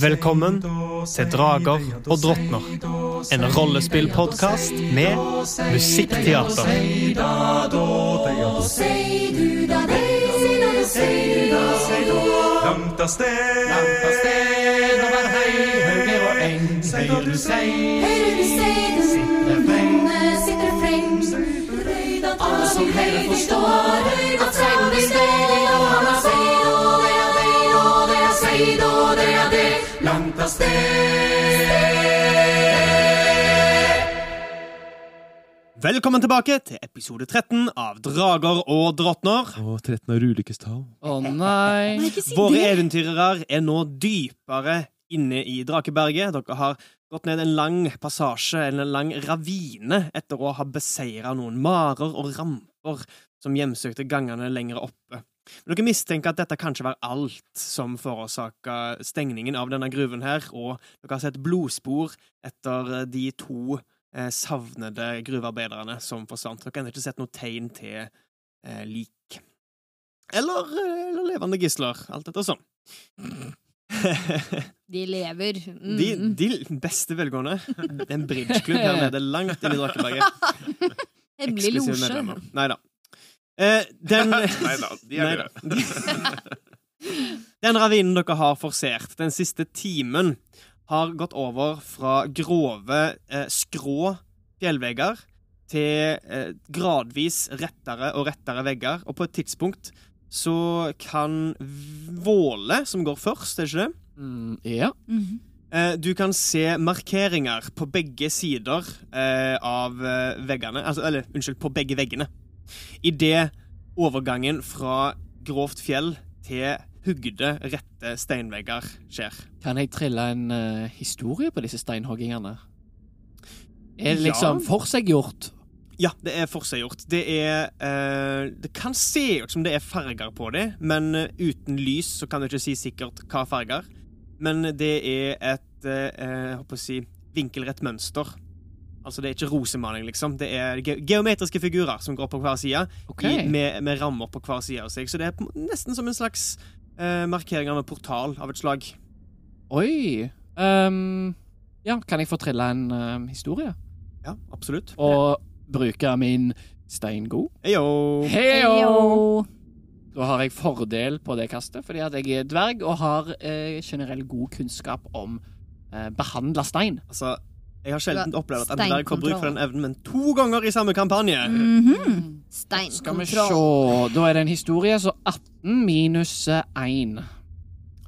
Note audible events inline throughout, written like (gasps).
Velkommen til Drager og drottner, en rollespillpodkast med musikkteater. Langt av sted, langt av sted, over hei, høyre og eng. Høyre du sei, Høyre du sei, den sitter freng, sitter freng. Alle som hører forstår at seiden blir stedig, og han har seid, sted. Velkommen tilbake til episode 13 av Drager og drottner. Og 13 av ulykkestall. Å nei. Nei, si Våre det! eventyrere er nå dypere inne i Drakeberget. Dere har gått ned en lang passasje, en lang ravine, etter å ha beseira noen marer og ramper som hjemsøkte gangene lenger oppe. Men dere mistenker at dette kanskje var alt som forårsaka stengningen av denne gruven her, og dere har sett blodspor etter de to eh, savnede gruvearbeiderne som forsvant. Dere har ennå ikke sett noe tegn til eh, lik. Eller, eh, eller levende gisler, alt etter sånn. (laughs) De lever. Mm. De, de beste velgående. Det er en bridgeklubb her nede, langt inne i Drakeberget. (laughs) Hemmelig losje. Nei da. Eh, den (laughs) Nei da, de er Neida. (laughs) Den ravinen dere har forsert den siste timen, har gått over fra grove, eh, skrå fjellvegger til eh, gradvis rettere og rettere vegger, og på et tidspunkt så kan Våle, som går først, er ikke det? Mm, ja. Mm -hmm. Du kan se markeringer på begge sider eh, av eh, veggene. Altså, eller, unnskyld, på begge veggene. Idet overgangen fra grovt fjell til hugde, rette steinvegger skjer. Kan jeg trille en uh, historie på disse steinhoggingene? Er det liksom Ja. forseggjort? Ja, det er forseggjort. Det er uh, Det kan se ut som det er farger på det, men eh, uten lys så kan du ikke si sikkert hva farger. Men det er et uh, jeg håper å si vinkelrett mønster. Altså det er ikke rosemaling, liksom. Det er ge geometriske figurer som går på hver side, okay. i, med, med rammer på hver side av seg. Så det er nesten som en slags uh, markering av en portal av et slag. Oi. Um, ja, kan jeg fortelle en uh, historie? Ja, absolutt. Og bruke min steingod? Heyo. Heyo! Da har jeg fordel på det kastet, fordi at jeg er dverg og har eh, generell god kunnskap om eh, behandla stein. Altså, jeg har sjelden opplevd at en dverg får bruk for den evnen, men to ganger i samme kampanje. Steinkontroll. Skal vi se Da er det en historie, så 18 minus eh, 1.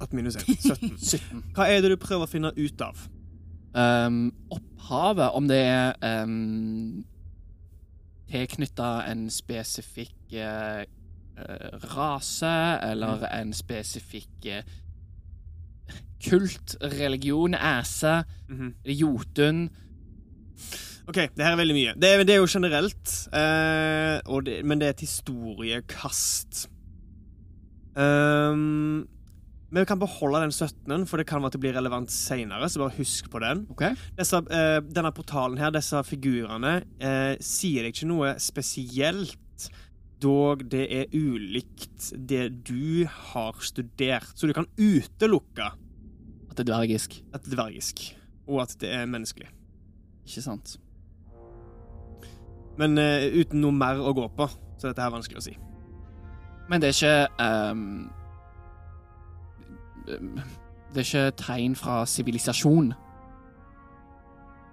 18 minus 1. 17. 17. Hva er det du prøver å finne ut av? Um, opphavet, om det er um, tilknytta en spesifikk eh, rase, eller en spesifikk eh, kult, religion, æse, Mhm. jotun OK, det her er veldig mye. Det er, det er jo generelt, eh, det, men det er et historiekast. Um, men vi kan beholde den 17., for det kan være at det blir relevant seinere, så bare husk på den. OK? Disse, eh, denne portalen her, disse figurene, eh, sier deg ikke noe spesielt, dog det er ulikt det du har studert. Så du kan utelukke At det er dvergisk. at det er dvergisk, og at det er menneskelig. Ikke sant? Men uh, uten noe mer å gå på, så er dette her vanskelig å si. Men det er ikke um, Det er ikke tegn fra sivilisasjon.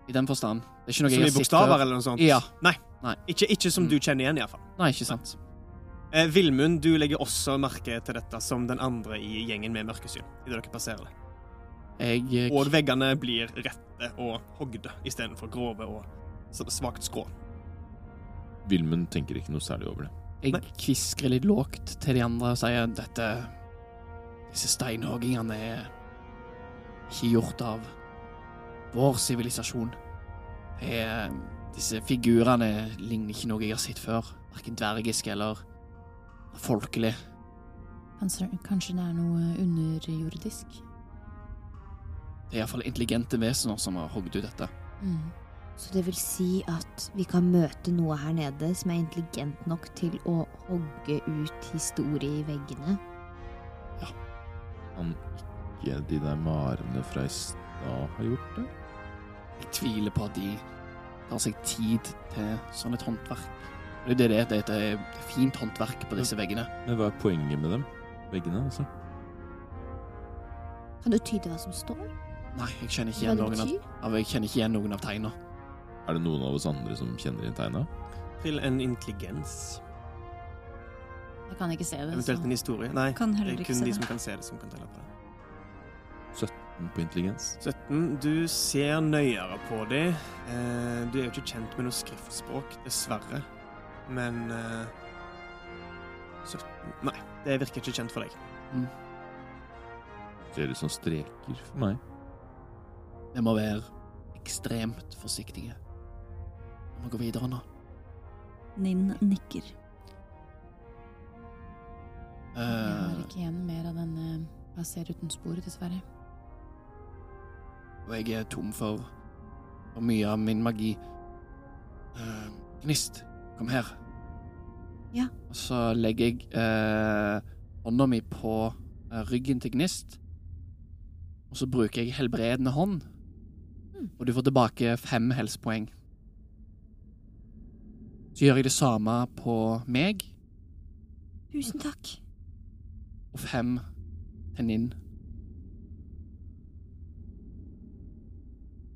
I den forstand. Det er ikke noe Som i bokstaver eller noe sånt? Ja. Nei. Nei. Ikke, ikke som du kjenner igjen, iallfall. Nei, ikke sant. Eh, Vilmund, du legger også merke til dette som den andre i gjengen med mørkesyn. idet dere passerer det. Jeg Og veggene blir rette og hogde istedenfor grove og svakt skrå. Vilmund tenker ikke noe særlig over det. Jeg kviskrer litt lågt til de andre og sier dette Disse steinhoggingene er ikke gjort av vår sivilisasjon. disse figurene ligner ikke noe jeg har sett før. Verken dvergisk eller folkelig. Kanskje, kanskje det er noe underjordisk? Det er iallfall intelligente vesener som har hogd ut dette. Mm. Så det vil si at vi kan møte noe her nede som er intelligent nok til å hogge ut historie i veggene? Ja. Kan ikke de der marene fra i stad ha gjort det? Jeg tviler på at de tar seg tid til sånn et håndverk. Det er det det er. Er et fint håndverk på disse veggene. Men hva er poenget med dem? Veggene, altså? Kan du tyde hva som står? Nei, jeg kjenner ikke igjen noen av, av, jeg kjenner ikke igjen noen av tegna. Er det noen av oss andre som kjenner igjen tegna? Til en intelligens. Jeg kan ikke se det. Eventuelt Så. en historie. Nei, Kan det er kun de det. som kan se det, som kan telle på det. 17 på intelligens. 17. Du ser nøyere på dem. Eh, du er jo ikke kjent med noe skriftspråk, dessverre. Men eh, 17 Nei, det virker ikke kjent for deg. Ser ut som streker for meg. Vi må være ekstremt forsiktige. Vi må gå videre nå. Ninn nikker. Jeg har Eh, ikke igjen mer av denne Passer uten spor, dessverre. og jeg er tom for, for mye av min magi. Uh, gnist, kom her. Ja. Og så legger jeg uh, hånda mi på ryggen til Gnist. Og så bruker jeg helbredende hånd. Og du får tilbake fem helsepoeng. Så gjør jeg det samme på meg, Tusen takk. og fem til Ninn.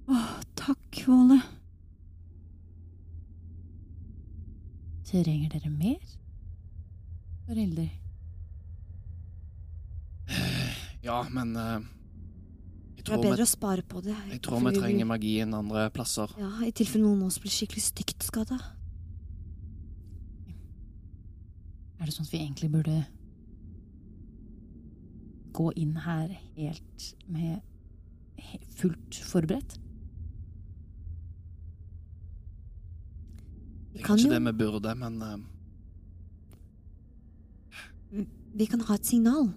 Åh, takk, Våle. Trenger dere mer? foreldre? Ja, men jeg, Det er tror vi, bedre å spare på det. jeg tror vi trenger magien andre plasser. Ja, I tilfelle noen av oss blir skikkelig stygt skada. Er det sånn at vi egentlig burde gå inn her helt med helt fullt forberedt? Det er kan kanskje jo- det vi burde, men uh... Vi kan ha et signal.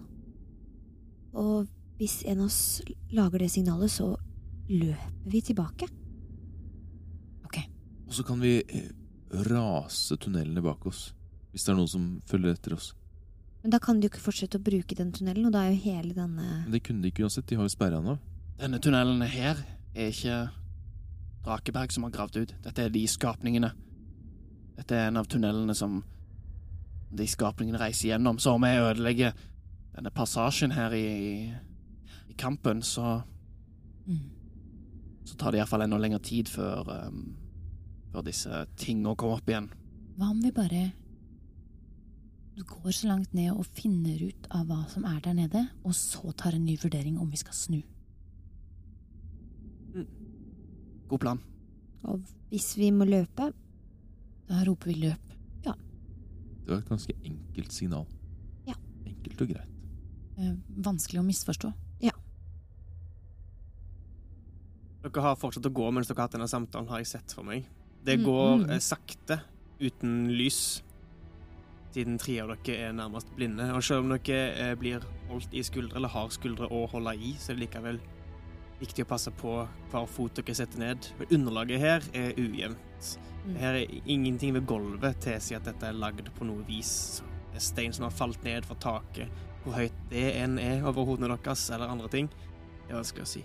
Og hvis en av oss lager det signalet, så løper vi tilbake. Ok. Og så kan vi eh, rase tunnelene bak oss. Hvis det er noen som følger etter oss. Men da kan de jo ikke fortsette å bruke den tunnelen, og da er jo hele denne Men det kunne de ikke uansett. De har jo sperra den av. denne tunnelen her er ikke Drakeberg som har gravd ut. Dette er de skapningene. Dette er en av tunnelene som de skapningene reiser gjennom. Så om jeg ødelegger denne passasjen her i, i kampen, så, Mm. så tar det iallfall enda lengre tid før, um, før disse tingene kommer opp igjen. Hva om vi bare du går så langt ned og finner ut av hva som er der nede, og så tar en ny vurdering om vi skal snu? God plan. Og hvis vi må løpe, Da roper vi løp. Det var et ganske enkelt signal. Ja. Enkelt og greit. Eh, vanskelig å misforstå. Dere har fortsatt å gå mens dere har hatt denne samtalen, har jeg sett for meg. Det Mm, går mm. eh, sakte, uten lys, siden tre av dere er nærmest blinde. Og selv om dere eh, blir holdt i skuldre, eller har skuldre å holde i, så er det likevel viktig å passe på hver fot dere setter ned. Men underlaget her er ujevnt. Mm. Her er ingenting ved gulvet tilsier at dette er lagd på noe vis. Det er stein som har falt ned fra taket. Hvor høyt det enn er over hodene deres, eller andre ting, det er vanskelig å si.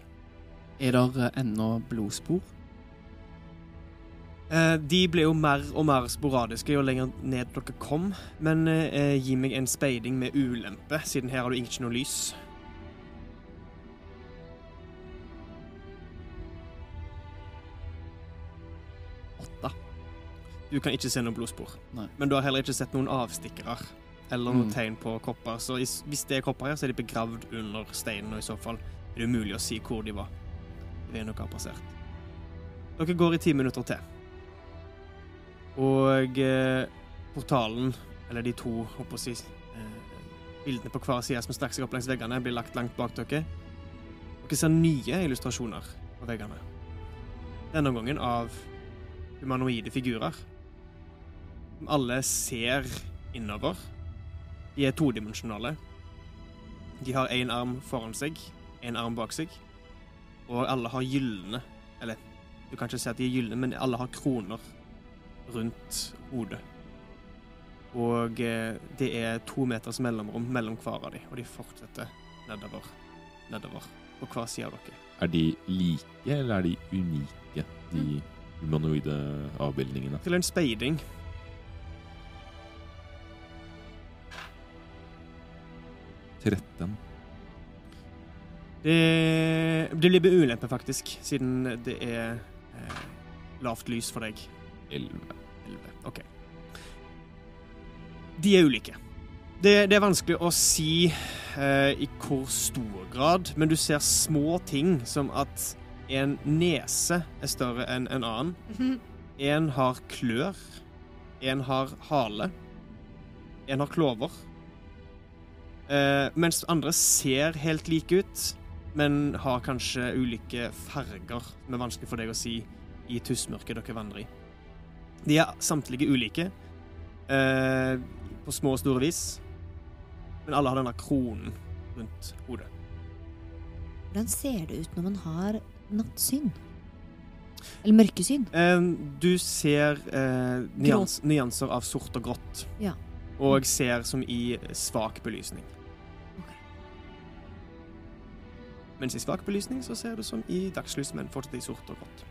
Er det ennå blodspor? Eh, de ble jo mer og mer sporadiske jo lenger ned dere kom, men eh, gi meg en speiding med ulempe, siden her har du ikke noe lys. Du kan ikke se noe blodspor, Nei. men du har heller ikke sett noen avstikkere eller noen Mm. tegn på kopper, så hvis det er kopper her, så er de begravd under steinen, og i så fall er det umulig å si hvor de var. Det er noe har passert. Dere går i ti minutter til. Og eh, portalen, eller de to håper si, eh, bildene på hver side som strekker seg opp langs veggene, blir lagt langt bak dere. Dere ser nye illustrasjoner på veggene. Denne gangen av humanoide figurer. Som alle ser innover. De er todimensjonale. De har én arm foran seg, én arm bak seg, og alle har gylne Eller, du kan ikke si at de er gylne, men alle har kroner rundt hodet. Og eh, det er to meters mellomrom mellom hver av dem, og de fortsetter nedover, nedover, på hver side av dere. Er de like, eller er de unike, de humanoide avbildningene? Til en speiding. Tretten. Det, det blir med ulempe, faktisk, siden det er eh, lavt lys for deg. Elleve. Elleve. OK. De er ulike. Det, det er vanskelig å si eh, i hvor stor grad, men du ser små ting som at en nese er større enn en annen. En har klør. En har hale. En har klover. Eh, mens andre ser helt like ut, men har kanskje ulike farger som er vanskelig for deg å si i tussmørket dere vandrer i. De er samtlige ulike, eh, på små og store vis, men alle har denne kronen rundt hodet. Hvordan ser det ut når man har nattsyn? Eller mørkesyn? Eh, du ser eh, nyans, nyanser av sort og grått, Ja. og ser som i svak belysning. Mens i svak belysning så ser du som i dagslys, men fortsatt i sort og grått.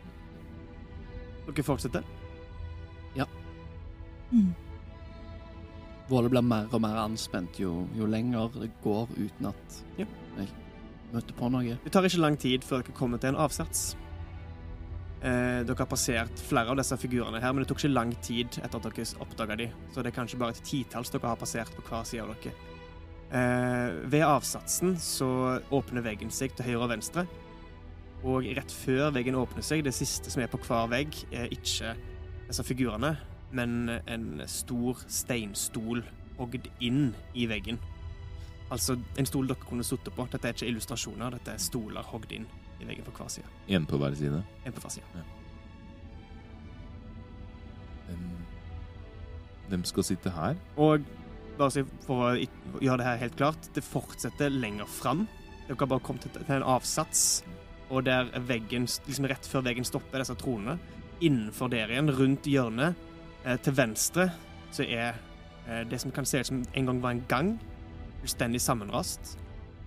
Dere fortsetter. Mm. Våle blir mer og mer anspent jo, jo lenger det går uten at Ja. jeg møter på noe. Det tar ikke lang tid før dere kommer til en avsats. Eh, dere har passert flere av disse figurene her, men det tok ikke lang tid etter at dere oppdaga dem. så det er kanskje bare et titalls dere har passert på hver side av dere. Eh, ved avsatsen så åpner veggen seg til høyre og venstre, og rett før veggen åpner seg, det siste som er på hver vegg, er ikke disse figurene, men en stor steinstol hogd inn i veggen. Altså en stol dere kunne sittet på. Dette er ikke illustrasjoner, dette er stoler hogd inn i veggen på hver side. En på hver side. En på hver side. Hvem, hvem skal sitte her? Og bare si for å gjøre det her helt klart, det fortsetter lenger fram. Dere har bare kommet til en avsats, og der er veggen, liksom rett før veggen stopper disse tronene, innenfor der igjen, rundt hjørnet, eh, til venstre, så er eh, det som kan se ut som en gang var en gang, fullstendig sammenrast.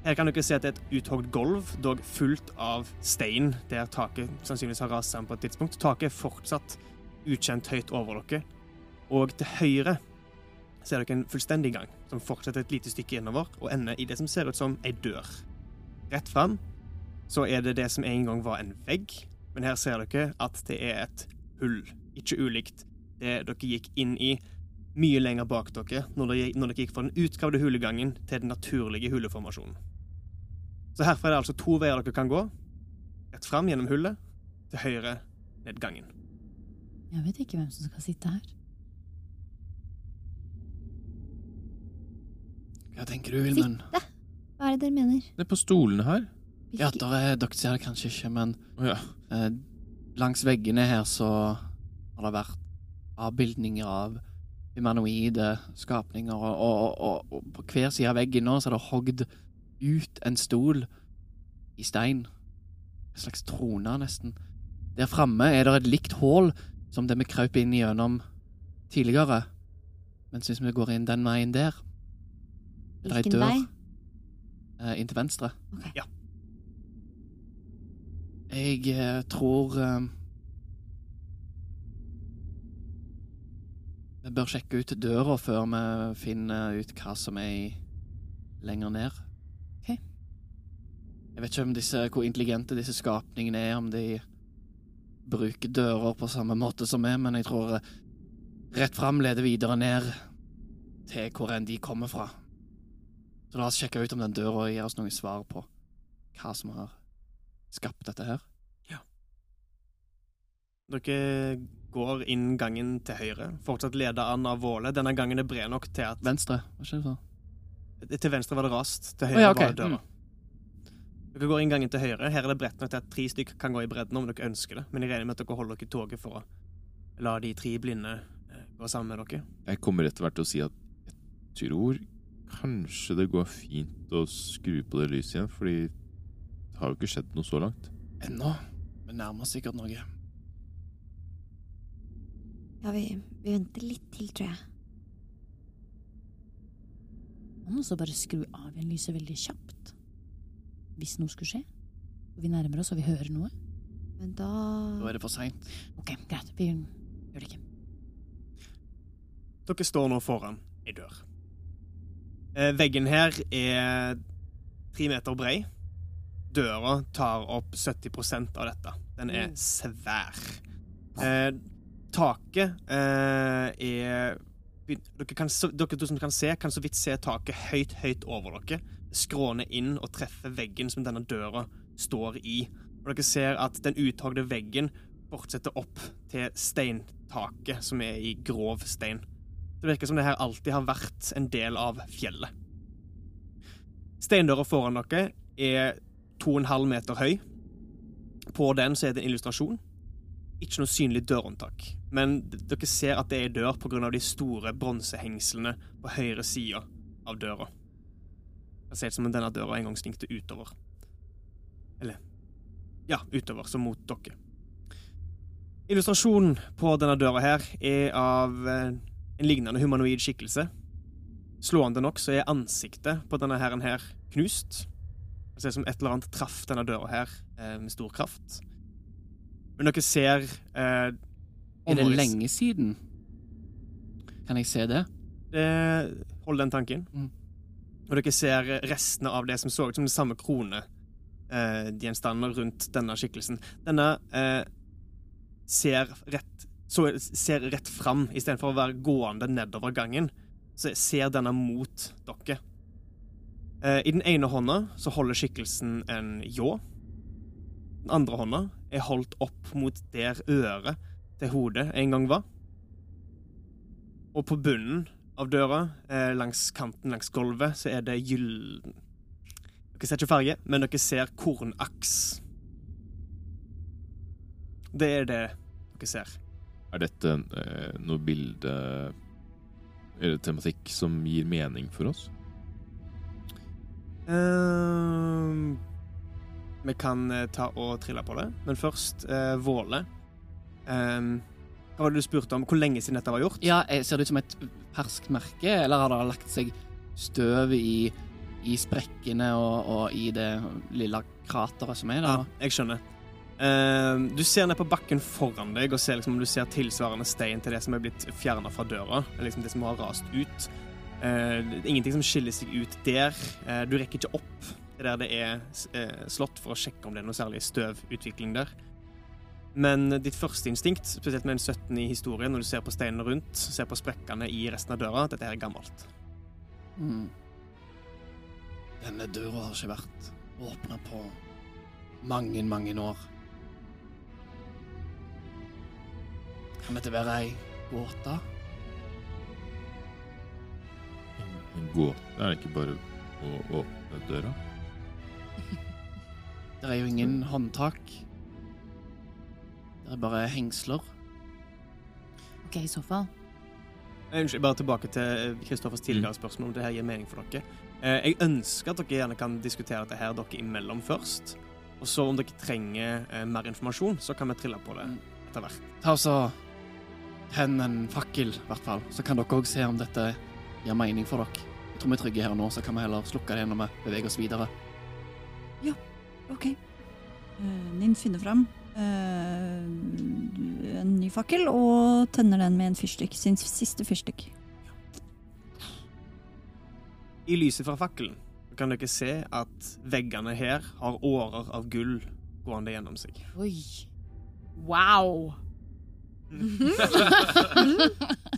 Her kan dere se at det er et uthogd gulv, dog fullt av stein, der taket sannsynligvis har rast sammen på et tidspunkt. Taket er fortsatt ukjent høyt over dere. Og til høyre ser dere en fullstendig gang som fortsetter et lite stykke innover og ender i det som ser ut som ei dør. Rett fram så er det det som en gang var en vegg, men her ser dere at det er et hull. Ikke ulikt det dere gikk inn i mye lenger bak dere når dere, når dere gikk fra den utgravde hulegangen til den naturlige huleformasjonen. Så herfra er det altså to veier dere kan gå. Rett fram gjennom hullet, til høyre ned gangen. Jeg vet ikke hvem som skal sitte her. Hva tenker du, Vilmen? Sitte? Hva er det dere mener? Det er på stolene her. Ja, Hvilke- der er, dere ser det kanskje ikke, men ja. eh, langs veggene her så har det vært avbildninger av humanoide skapninger, og, og, og, og på hver side av veggen nå så er det hogd ut en stol i stein. En slags trone, nesten. Der framme er det et likt hull som det vi krøp inn gjennom tidligere. Mens hvis vi går inn den veien der er Hvilken dør. vei? eh, inn til venstre. Okay. Ja. Jeg uh, tror eh, Vi bør sjekke ut døra før vi finner ut hva som er lenger ned. Okay. Jeg vet ikke om disse, hvor intelligente disse skapningene er, om de bruker dører på samme måte som vi, men jeg tror rett fram leder videre ned til hvor enn de kommer fra. Så la oss sjekke ut om den døra gir oss noen svar på hva som har skapt dette her. Ja. Dere går inn gangen til høyre, fortsatt ledet an av Våle. Denne gangen er bred nok til at Venstre, hva skjer det så? Til venstre var det rast, til høyre høyre ja, okay. var det døra. Dere går inn gangen til høyre. Her er det bredt nok til at tre stykker kan gå i bredden om dere ønsker det, men jeg regner med at dere holder dere i toget for å la de tre blinde eh, gå sammen med dere. Jeg kommer etter hvert til å si at jeg tror kanskje det går fint å skru på det lyset igjen, fordi det har jo ikke skjedd noe så langt. Ennå. Vi nærmer oss sikkert noe. Ja, vi, vi venter litt til, tror jeg. Man må så bare skru av igjen lyset veldig kjapt. Hvis noe skulle skje. Og vi nærmer oss og vi hører noe. Men da Da er det for seint. Ok, greit. Vi gjør det ikke. Dere står nå foran ei dør. Eh, veggen her er tre meter brei. Døra tar opp 70% av dette. Den er svær. Eh, taket eh, er dere, kan, dere som kan se, kan så vidt se taket høyt, høyt over dere. Skråne inn og treffe veggen som denne døra står i. Og dere ser at den uthogde veggen fortsetter opp til steintaket, som er i grov stein. Det virker som det her alltid har vært en del av fjellet. Steindøra foran dere er 2,5 meter høy. På den så er det en illustrasjon. Ikke noe synlig dørhåndtak, men dere ser at det er dør pga. de store bronsehengslene på høyre side av døra. Det ser ut som om denne døra en gang stinkte utover. Eller ja, utover, så mot dere. Illustrasjonen på denne døra her er av eh, en lignende humanoid skikkelse. Slående nok så er ansiktet på denne herren her knust. Det ser ut som et eller annet traff denne døra her eh, med stor kraft. Men dere ser eh, Er det lenge siden? Kan jeg se det? Eh, hold den tanken. Mm. Og dere ser restene av det som så ut som den samme krone eh, gjenstander rundt denne skikkelsen. Denne eh, ser rett så, ser rett fram istedenfor å være gående nedover gangen. Så ser denne mot dere. Eh, I den ene hånda så holder skikkelsen en ljå. Den andre hånda er holdt opp mot der øret til hodet en gang var. Og på bunnen av døra, eh, langs kanten langs gulvet, så er det gyllen Dere ser ikke farge, men dere ser kornaks. Det er det dere ser. Er dette eh, noe bilde eller tematikk som gir mening for oss? Ehm, vi kan eh, ta og trille på det, men først uh, Våle. Um, hva var det du spurte om? Hvor lenge siden dette var gjort? Ja, eh, Ser det ut som et ferskt merke, eller har det lagt seg støv i, i sprekkene og, og i det lille krateret som er Ja, jeg skjønner. Ehm, du ser ned på bakken foran deg og ser liksom om du ser tilsvarende stein til det som er blitt fjerna fra døra. Eller liksom det som har rast ut. Uh, det er ingenting som skiller seg ut der. Uh, du rekker ikke opp til der det er eh, slått for å sjekke om det er noe særlig støvutvikling der. Men ditt første instinkt, spesielt med en 17 i historien, når du ser på steinene rundt, ser på sprekkene i resten av døra, dette her er gammelt. Mm. Denne døra har ikke vært åpna på mange, mange år. Kan dette være ei gåte? En gåte? Er det ikke bare å åpne døra? (laughs) Det er jo ingen håndtak. Det er bare hengsler. Ok, i så fall. Eh, Unnskyld, bare tilbake til Kristoffers tidligere spørsmål om det her gir mening for dere. Eh, Jeg ønsker at dere gjerne kan diskutere dette her dere imellom først. Og så om dere trenger eh, mer informasjon, så kan vi trille på det Mm. etter hvert. Ta og så Tenn en fakkel, i hvert fall. Så kan dere òg se om dette gir mening for dere. Jeg tror vi er trygge her nå, så kan vi heller slukke det når vi beveger oss videre. Ja, Ok. Eh, Ninn finner fram eh, en ny fakkel og tenner den med en fyrstikk. Sin siste fyrstikk. I lyset fra fakkelen kan dere se at veggene her har årer av gull gående gjennom seg. Oi. Wow.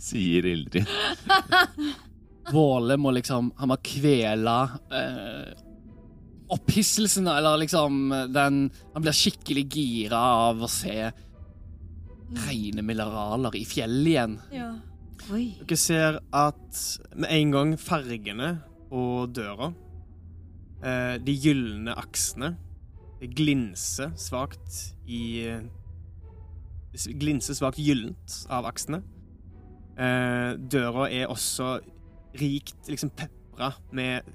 Sier Ildrid. (laughs) Våle må liksom Han må kvele eh, opphisselsen, eller liksom den Han blir skikkelig gira av å se rene mineraler i fjellet igjen. Oi. Dere ser at med en gang fargene på døra, eh, de gylne aksene, det glinser svakt i, glinser svakt gyllent av aksene. Eh, døra er også rikt liksom pepra med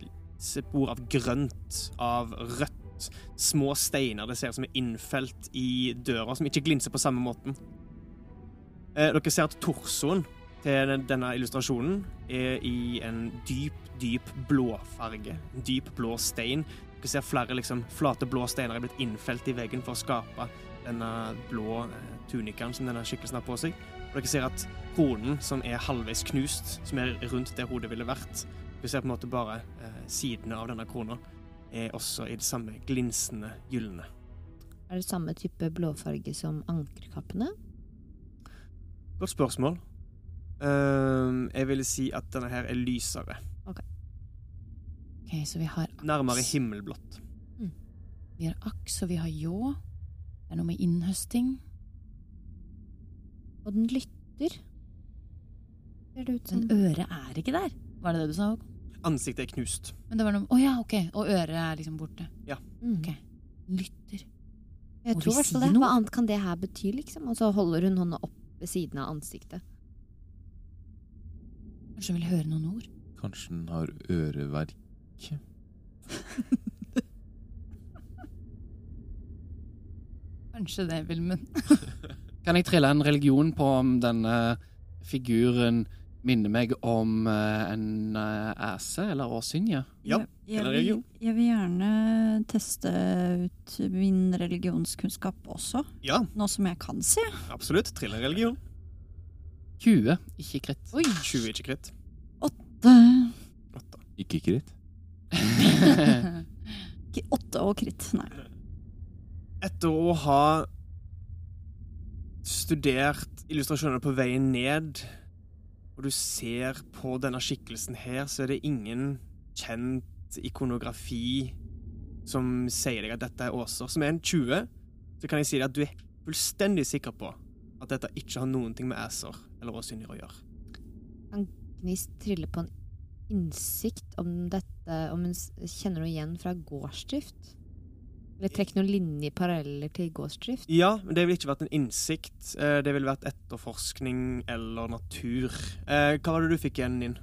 spor av grønt, av rødt. Små steiner det ser ut som er innfelt i døra, som ikke glinser på samme måten. Eh, dere ser at torsoen til denne illustrasjonen er i en dyp, dyp blåfarge. En dyp blå stein. Dere ser flere liksom, flate blå steiner er blitt innfelt i veggen for å skape denne blå eh, tunikaen som denne skikkelsen har på seg. Og dere ser at kronen, som er halvveis knust, som er rundt der hodet ville vært Dere ser på en måte bare eh, sidene av denne krona, er også i det samme glinsende gylne. Er det samme type blåfarge som ankerkappene? Godt spørsmål. Ehm, jeg ville si at denne her er lysere. Ok, så vi har aks. Nærmere himmelblått. Vi har aks, og vi har ljå. Det er noe med innhøsting. Og den lytter. Ser det ut som Men øret er ikke der. Var det det du sa? Håkon? Ansiktet er knust. Men det var noe Å ja, ok. Og øret er liksom borte. mm. Ok. Lytter. Jeg Må tror si det. noe? Hva annet kan det her bety, liksom? Og så holder hun hånda opp ved siden av ansiktet. Kanskje hun vil høre noen ord. Kanskje den har øreverk? (laughs) Kanskje det, Vilmund. (laughs) Kan jeg trille en religion på om denne figuren minner meg om eh, en æse eller åsynje? Ja, Jeg eller vil, jeg vil gjerne teste ut min religionskunnskap også, Ja, nå som jeg kan se. absolutt. Trill en religion. 20, ikke kritt. Oi! 20 ikke kritt. Åtte, Åtte. Ikke kritt? ikke åtte og kritt, nei. Etter å ha studert illustrasjoner på veien ned, og du ser på denne skikkelsen her, så er det ingen kjent ikonografi som sier deg at dette er Åser. Som er en 20, så kan jeg si deg at du er fullstendig sikker på at dette ikke har noen ting med æser eller åsynjer å gjøre. Kan Gnist trille på en innsikt om dette Om hun kjenner noe igjen fra gårdsdrift? Eller trekker noen linjer paralleller til gårdsdrift? Ja, men det ville ikke vært en innsikt. Eh, Det ville vært etterforskning eller natur. Eh, Hva var det du fikk igjen din?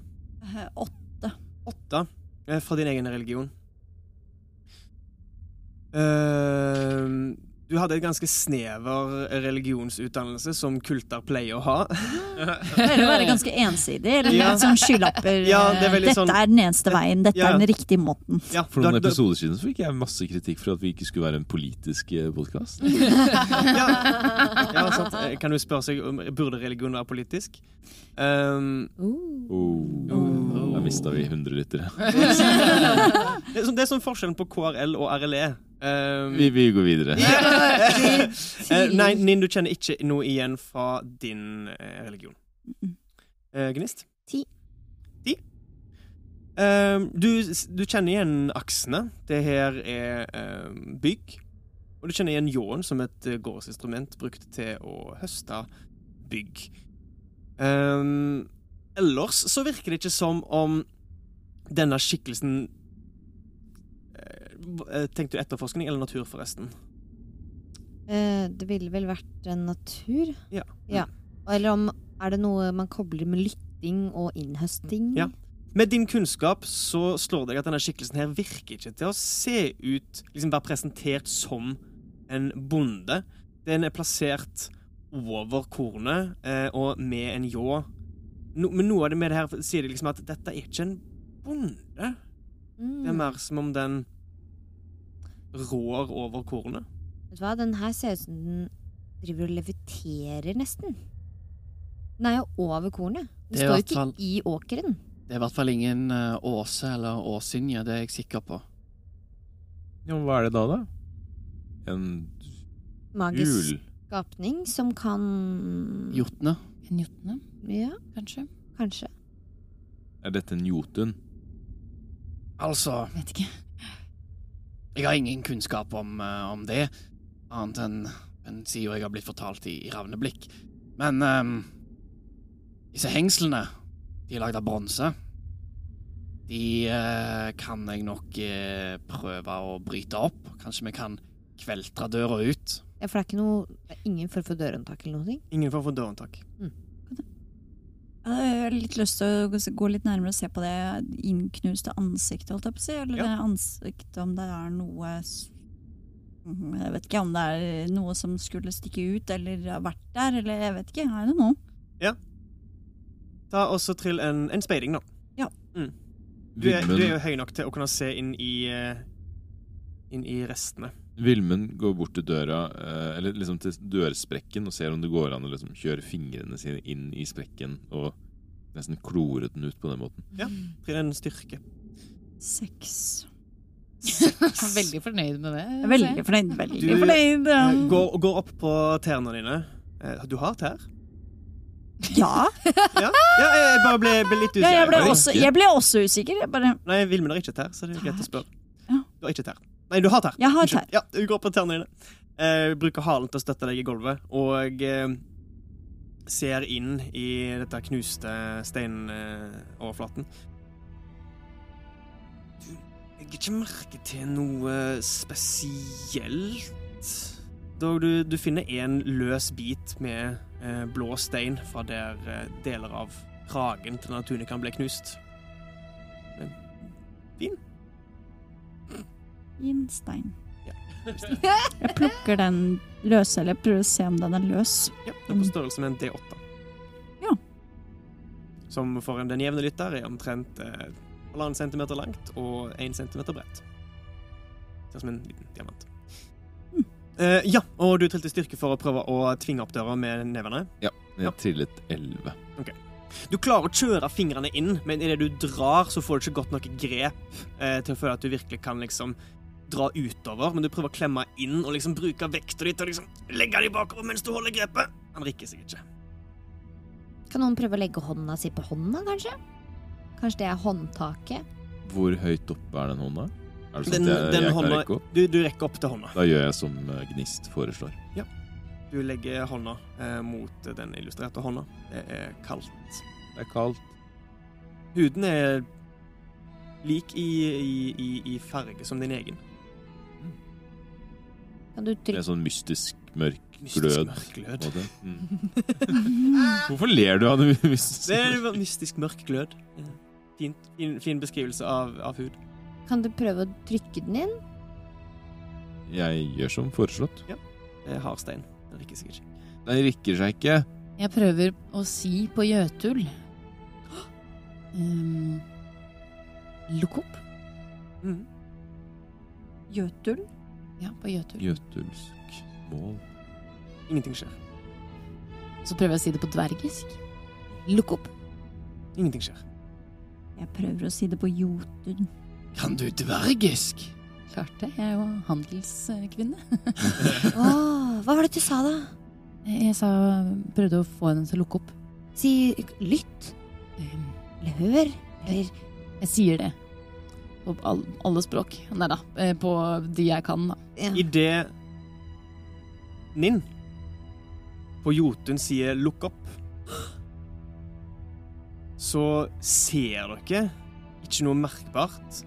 Eh, Åtte. Åtte fra din egen religion. Eh, du hadde et ganske snever religionsutdannelse, som kulter pleier å ha. Det pleier å være ganske ensidig, eller Ja. sånn skylapper. Ja, det er Dette sånn- er den eneste veien, dette Ja. er den riktige måten. Ja, For noen episoder siden fikk jeg masse kritikk for at vi ikke skulle være en politisk podkast. (laughs) ja, ja, sant. Eh, Kan du spørre seg om burde religion være politisk? Um, Oh. Da mista vi 100 lyttere. (laughs) det, er sånn, det er sånn forskjellen på KRL og RLE. Um, Vi, vi går videre. (laughs) Eh, nei, Ninn, du kjenner ikke noe igjen fra din eh, religion. Eh, Gnist? Ti. Ti? Um, du, du kjenner igjen aksene. Det her er um, bygg. Og du kjenner igjen ljåen som et gårdsinstrument brukt til å høste bygg. Um, ellers så virker det ikke som om denne skikkelsen Tenkte du etterforskning eller natur, forresten? Eh, det ville vel vært en natur? Ja. Eller om Er det noe man kobler med lytting og innhøsting? Ja. Med din kunnskap så slår det deg at denne skikkelsen her virker ikke til å se ut Liksom være presentert som en bonde. Den er plassert over kornet eh, og med en ljå. No, men noe av det med det her sier de liksom at dette er ikke en bonde. Mm. Det er mer som om den rår over kornet. Vet du hva, den her ser ut som den driver og leviterer, nesten. Den er jo over kornet. Den står jo ikke fall- i åkeren. Det er i hvert fall ingen eh, åse eller åsynje, det er jeg sikker på. Ja, men hva er det da, da? En Magisk fugl? skapning som kan Jotne. En jotne, Ja, kanskje? kanskje. Er dette en jotun? Altså, Vet ikke. Jeg har ingen kunnskap om, eh, om det, annet enn enn sida jeg har blitt fortalt i, i ravneblikk. Men um, disse hengslene, de er lagd av bronse. De uh, kan jeg nok uh, prøve å bryte opp. Kanskje vi kan kveltre døra ut. Ja, For det er ikke noe ingen form for dørhåndtak eller noe? Ingen Ingen form for dørhåndtak. Jeg har litt lyst til å gå- litt nærmere og se på det innknuste ansiktet, holdt jeg på å si. Eller Ja. det ansiktet, om det er noe Mhm, Jeg vet ikke om det er noe som skulle stikke ut, eller har vært der, eller jeg vet ikke. Er det noe? Ja. Ta også trill en, en speiding, da. Ja. Mm. Du, er, du er jo høy nok til å kunne se inn i eh, Inn i restene. Vilmund går bort til døra, eh, eller liksom til dørsprekken, og ser om det går an å liksom kjøre fingrene sine inn i sprekken og nesten klore den ut på den måten. Ja. Trill en styrke. Seks. (laughs) Veldig fornøyd med det. Veldig fornøyd. Veldig Du- fornøyd. Eh, um, Går, går opp på tærne dine. Eh, Du har tær? Ja, (laughs) Ja, ja jeg bare ble, ble litt ja jeg, ble usikker. også, jeg ble også usikker. Jeg bare Nei, Vilmund har ikke tær, så det er greit å spørre. Du har ikke tær. Nei, du har tær. Jeg har tær. Ja, du går på tærne dine. Uh, bruker halen til å støtte deg i gulvet, og uh, ser inn i dette knuste steinoverflaten. Du legger ikke merke til noe spesielt. Dog du, du finner en løs bit med eh, blå stein fra der deler av kragen til denne tunikken ble knust. Stein. Ja. (laughs) Jeg plukker den løse, eller prøver å se om den er løs. Ja, det er på størrelse med en D8. Ja. Som for en den jevne lytter er omtrent eh, halvannen centimeter langt og én centimeter bredt. Ser ut som en liten diamant. Mm. Eh, ja, og du trilte styrke for å prøve å tvinge opp døra med nevene. Jeg Ja. trillet elleve. Du klarer å kjøre fingrene inn, men idet du drar, så får du ikke godt nok grep eh, til å føle at du virkelig kan liksom dra utover, men du prøver å klemme inn og liksom bruke vekta di til å liksom legge deg bakover mens du holder grepet. Han rikker seg ikke. Kan noen prøve å legge hånda si på hånda, kanskje? Kanskje det er håndtaket? Hvor høyt oppe er den hånda? Er det sånn Den- at jeg, den jeg kan hånda- rekke opp? Du, du rekker opp til hånda. Da gjør jeg som eh, Gnist foreslår. Du legger hånda eh, mot den illustrerte hånda. Det er kaldt. Det er kaldt. Huden er lik i, i, i, i farge som din egen. Kan du Det er sånn mystisk mørk Mystisk glød. mørk glød. Mm. (laughs) Hvorfor ler du av det mystisk? Det er en mystisk mørk glød. Ja. Fint, fin, fin beskrivelse av, av hud. Kan du prøve å trykke den inn? Jeg gjør som foreslått. Det er hard stein. Den rikker seg ikke. Den rikker seg ikke. Jeg prøver å si på jøtul um, Lukk opp. Mm. Jøtul. Ja, på jøtul. Jøtulsk mål. Ingenting skjer. Så prøver jeg å si det på dvergisk. Lukk opp. Ingenting skjer. Jeg prøver å si det på jotun. Kan du dvergisk? Klart det. Jeg er jo handelskvinne. (laughs) Åh, hva var det du sa, da? Jeg sa, prøvde å få henne til å lukke opp. Si lytt. Um, Eller hør. Eller Jeg sier det. På alle språk. Nei da, eh, på de jeg kan, da. ja. Idet Ninn på Jotun sier 'lukk opp', så ser dere ikke noe merkbart,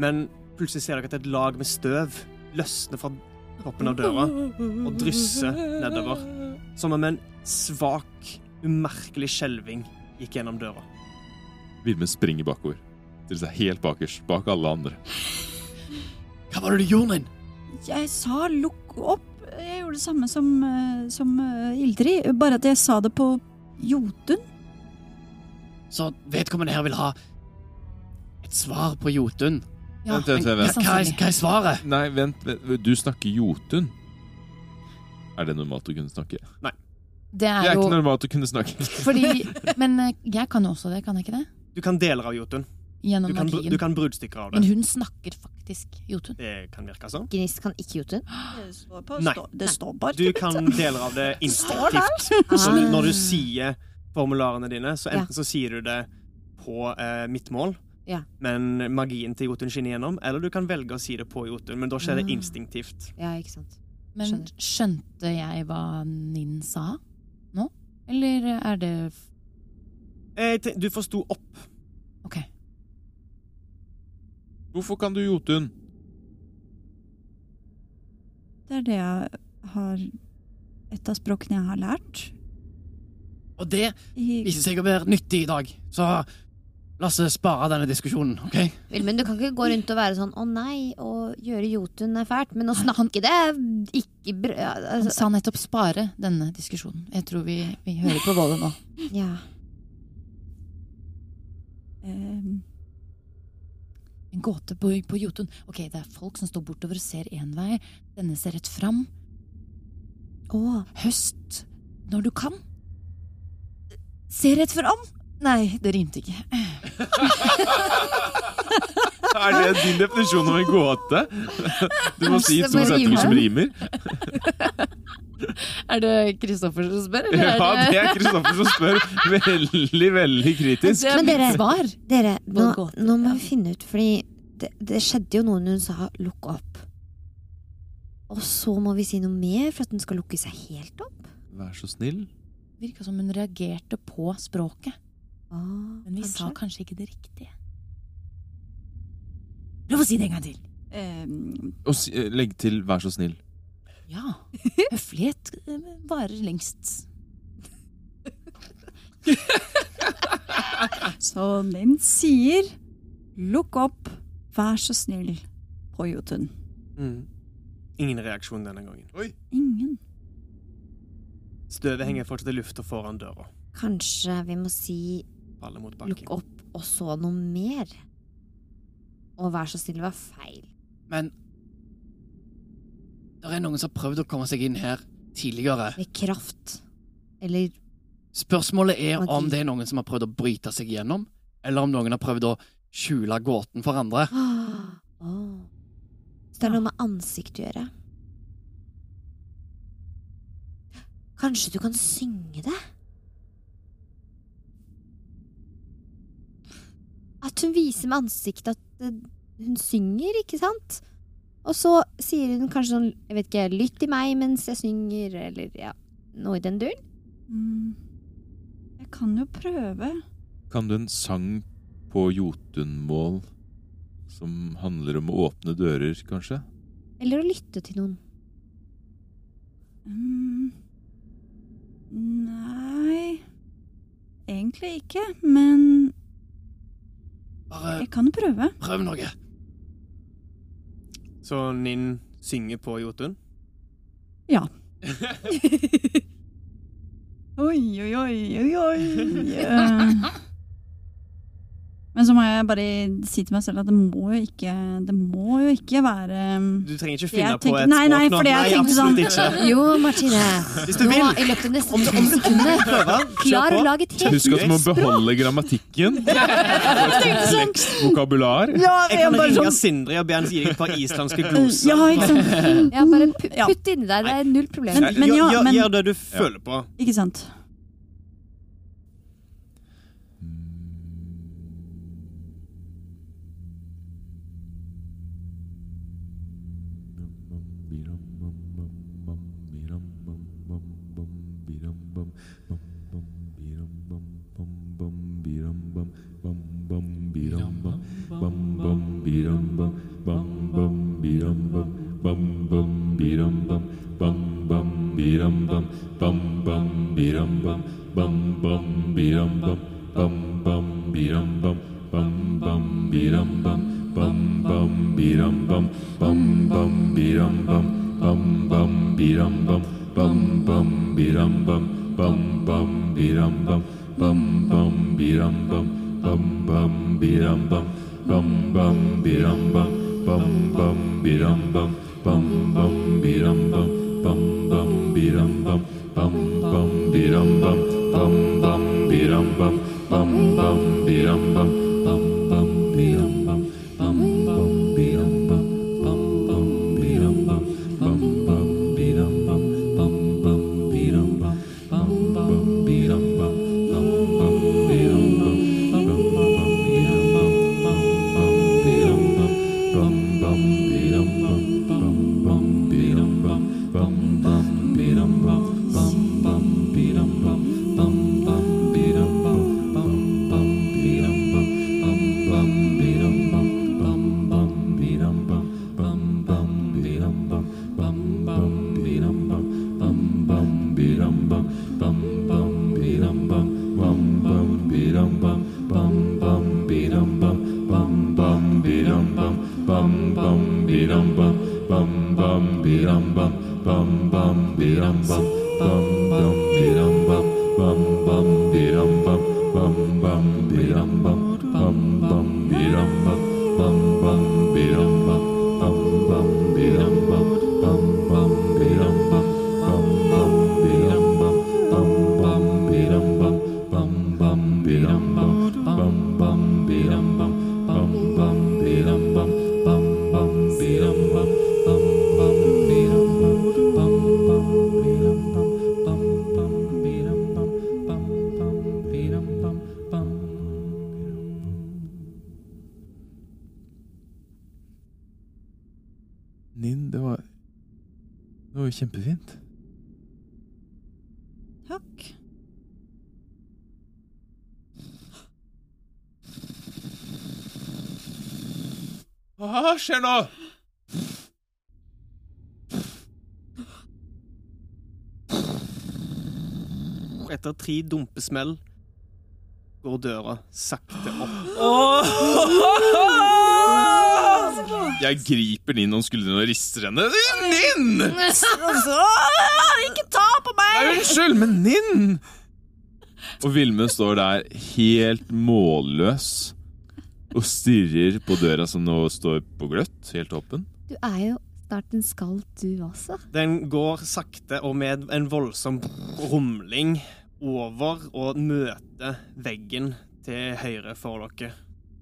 men plutselig ser dere at et lag med støv løsner fra toppen av døra og drysser nedover, som om en svak, umerkelig skjelving gikk gjennom døra. Vilmund springer bakover. Til seg helt bakerst, bak alle andre. Hva var det du gjorde, Ninn? Jeg sa lukk opp. Jeg gjorde det samme som, eh, som eh, Ildrid, bare at jeg sa det på jotun. Så vedkommende her vil ha et svar på Jotun. Ja, Vent, vent, vent, Hva er, hva er svaret? Nei, vent, vent. Du snakker jotun. Er det normalt å kunne snakke? Nei. Det er er jo ikke normalt å kunne snakke. fordi (laughs) Men eh, jeg kan jo også det, kan jeg ikke det? Du kan deler av Jotun. Gjennom Du kan, magien. du kan bruddstykker av det. Men hun snakker faktisk jotun. Det kan virke sånn. Gnist kan ikke jotun. Det står, på, Nei. stå- det står bare Du kan deler av det (laughs) instinktivt. Så Ah. når du sier formularene dine, så Ja. enten så sier du det på eh, midtmål, Ja. men magien til Jotun skinner gjennom, eller du kan velge å si det på Jotun, men da skjer det Ah. instinktivt. Ja, ikke sant. Men skjønte jeg hva Ninn sa nå? Eller er det Eh, du forsto opp. OK. Hvorfor kan du jotun? Det er det jeg har et av språkene jeg har lært. Og det viser seg å være nyttig i dag. Så la oss spare denne diskusjonen, OK? Vilmund, du kan ikke gå rundt og være sånn 'å nei', og gjøre Jotun er fælt. Men å snakke det er ikke bra. altså. Han sa nettopp spare denne diskusjonen. Jeg tror vi, vi hører på Volle nå. ja. eh, En gåte på, på Jotun. Ok, det er folk som står bortover og ser én vei. Denne ser rett fram. Å, Høst når du kan. Se rett fram! Nei, det rimte ikke. (laughs) Er det din definisjon av en gåte? Du må si to setninger som rimer. (laughs) Er det Kristoffer som spør, eller Ja, er det er Kristoffer som spør. Veldig, veldig kritisk. Men dere- svar. Dere, nå, nå må vi finne ut, fordi det, det skjedde jo noe når hun sa 'lukk opp'. Og så må vi si noe mer for at den skal lukke seg helt opp. Vær så snill. Virka som hun reagerte på språket. Åh, Men vi kanskje? sa kanskje ikke det riktige. Prøv å si det en gang til. Um... Og si, legg til 'vær så snill'. Ja. Høflighet eh, varer lengst. så den sier 'lukk opp, vær så snill' på Jotun. Mm. Ingen reaksjon denne gangen. Ingen. Støvet henger fortsatt i lufta foran døra. Kanskje vi må si Faller mot 'lukk opp', og så noe mer? Og 'vær så snill' var feil. Men det er noen som har prøvd å komme seg inn her tidligere. Med kraft. Eller Spørsmålet er Magi. om det er noen som har prøvd å bryte seg gjennom, eller om noen har prøvd å skjule gåten for andre. (gasps) Oh. Så det er noe med ansikt å gjøre. Kanskje du kan synge det? At hun viser med ansiktet at eh, hun synger, ikke sant? Og så sier hun kanskje sånn, jeg vet ikke, lytt til meg mens jeg synger, eller ja, noe i den duren. Mm. Jeg kan jo prøve. Kan du en sang på jotunmål som handler om å åpne dører, kanskje? Eller å lytte til noen. Mm. Nei Egentlig ikke, men Bare jeg kan prøve. prøv noe. Så Ninn synger på Jotun. Ja. (laughs) Oi, oi, oi, oi, oi. Eh, (laughs) Men så må jeg bare si til meg selv at det må jo ikke, det må jo ikke være um, Du trenger ikke finne tenker, på et nei, nei, språk nå. fordi jeg tenkte sånn- ikke. Jo, Martine. Hvis du Nå, vil. i løpet av neste to sekunder, klar å lage et helt Husk at du må beholde grammatikken. (laughs) Komplekst vokabular. Ja, Jeg kan ringe sånn- Sindre og be han gi deg et par islandske gloser. Ja, ikke sant. (laughs) Ja, bare putt det inni deg. Det er null problem. Men- men ja, men- gjør det du føler på. Ikke sant. bị rong bum bum bum bị rong bum bum bum bị rong bum bum bum bị rong bum bum bum bị rong bum bum bum bị rong bum bum bum bị rong bum bum bum bị rong bum bum bum bị rong bum bum bum bị rong bum bum bum bị rong bum bum bum bị rong bum jo kjempefint. Takk. Hva skjer nå? Etter tre dumpesmell går døra sakte opp. (laughs) Jeg griper Ninn om skuldrene og rister henne. Ninn! Altså, ikke ta på meg! Nei, unnskyld, men Ninn! Og Vilme står der helt målløs og stirrer på døra som nå står på gløtt, helt åpen. Du er jo snart en skald, du også. Den går sakte og med en voldsom rumling over og møter veggen til høyre for dere.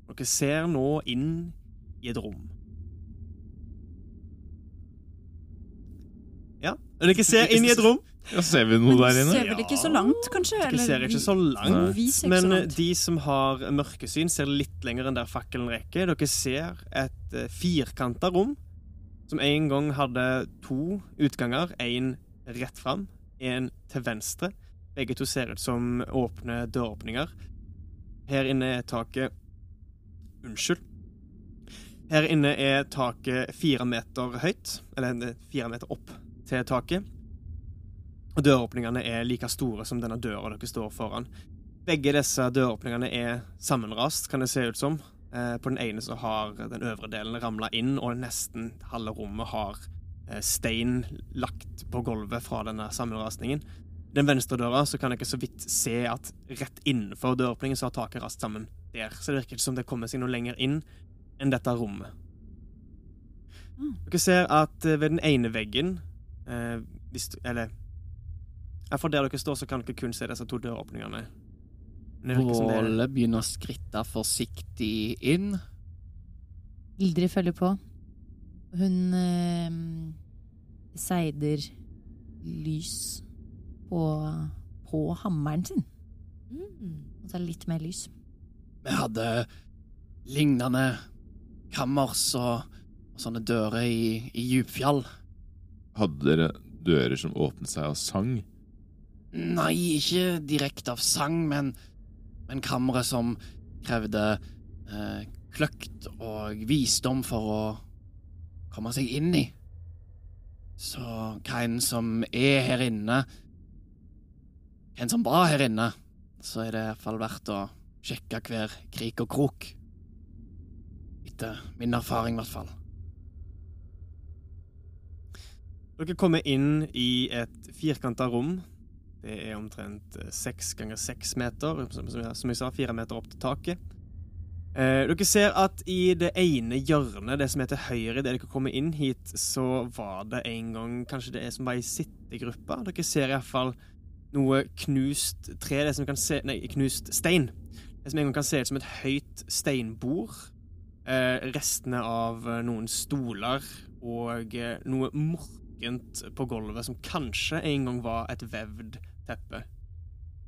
Dere ser nå inn i et rom. Ja, og dere ser inn i et rom. Ja, ser vi noe der Vi inne? ser vel ikke så langt, kanskje? Dere ser ikke så langt. Vi ser ikke men så eh, langt. de som har mørkesyn, ser litt lenger enn der fakkelen rekker. Dere ser et uh, firkanta rom som en gang hadde to utganger. Én rett fram, én til venstre. Begge to ser ut som åpne døråpninger. Her inne er taket Unnskyld. Her inne er taket fire meter høyt, eller eh, fire meter opp til taket. Og døråpningene er like store som denne døra dere står foran. Begge disse døråpningene er sammenrast, kan det se ut som. Eh, på den ene så har den øvre delen ramla inn, og nesten halve rommet har eh, stein lagt på gulvet fra denne sammenrasningen. Den venstre døra så kan dere så vidt se at rett innenfor døråpningen så har taket rast sammen der. Så det virker ikke som det kommer seg noe lenger inn enn dette rommet. Dere ser at eh, ved den ene veggen eh, hvis, du- Eller For der dere står, så kan dere kun se disse to døråpningene. Våle begynner å skritte forsiktig inn. Ildrid følger på. Hun eh, seider lys på, på hammeren sin. Mm. Og så er det litt mer lys. Vi hadde lignende kammers og, og sånne dører i, i djupfjall. Hadde dere dører som åpnet seg av sang? Nei, ikke direkte av sang, men, men kammere som krevde eh, kløkt og visdom for å komme seg inn i. Så hvem som er her inne, Hvem som var her inne, så er det i hvert fall verdt å sjekke hver krik og krok. Etter min erfaring, i hvert fall. Dere kommer inn i et firkanta rom. Det er omtrent eh, seks ganger seks meter, som, som, jeg- sa, fire meter opp til taket. Eh, dere ser at i det ene hjørnet, det som er til høyre, idet dere kommer inn hit, så var det en gang kanskje det er som var ei sittegruppe. Dere ser iallfall noe knust tre, det som kan se Nei, knust stein. Det som en gang kan se ut som et høyt steinbord. Eh, restene av eh, noen stoler og eh, noe morkent på gulvet som kanskje en gang var et vevd teppe.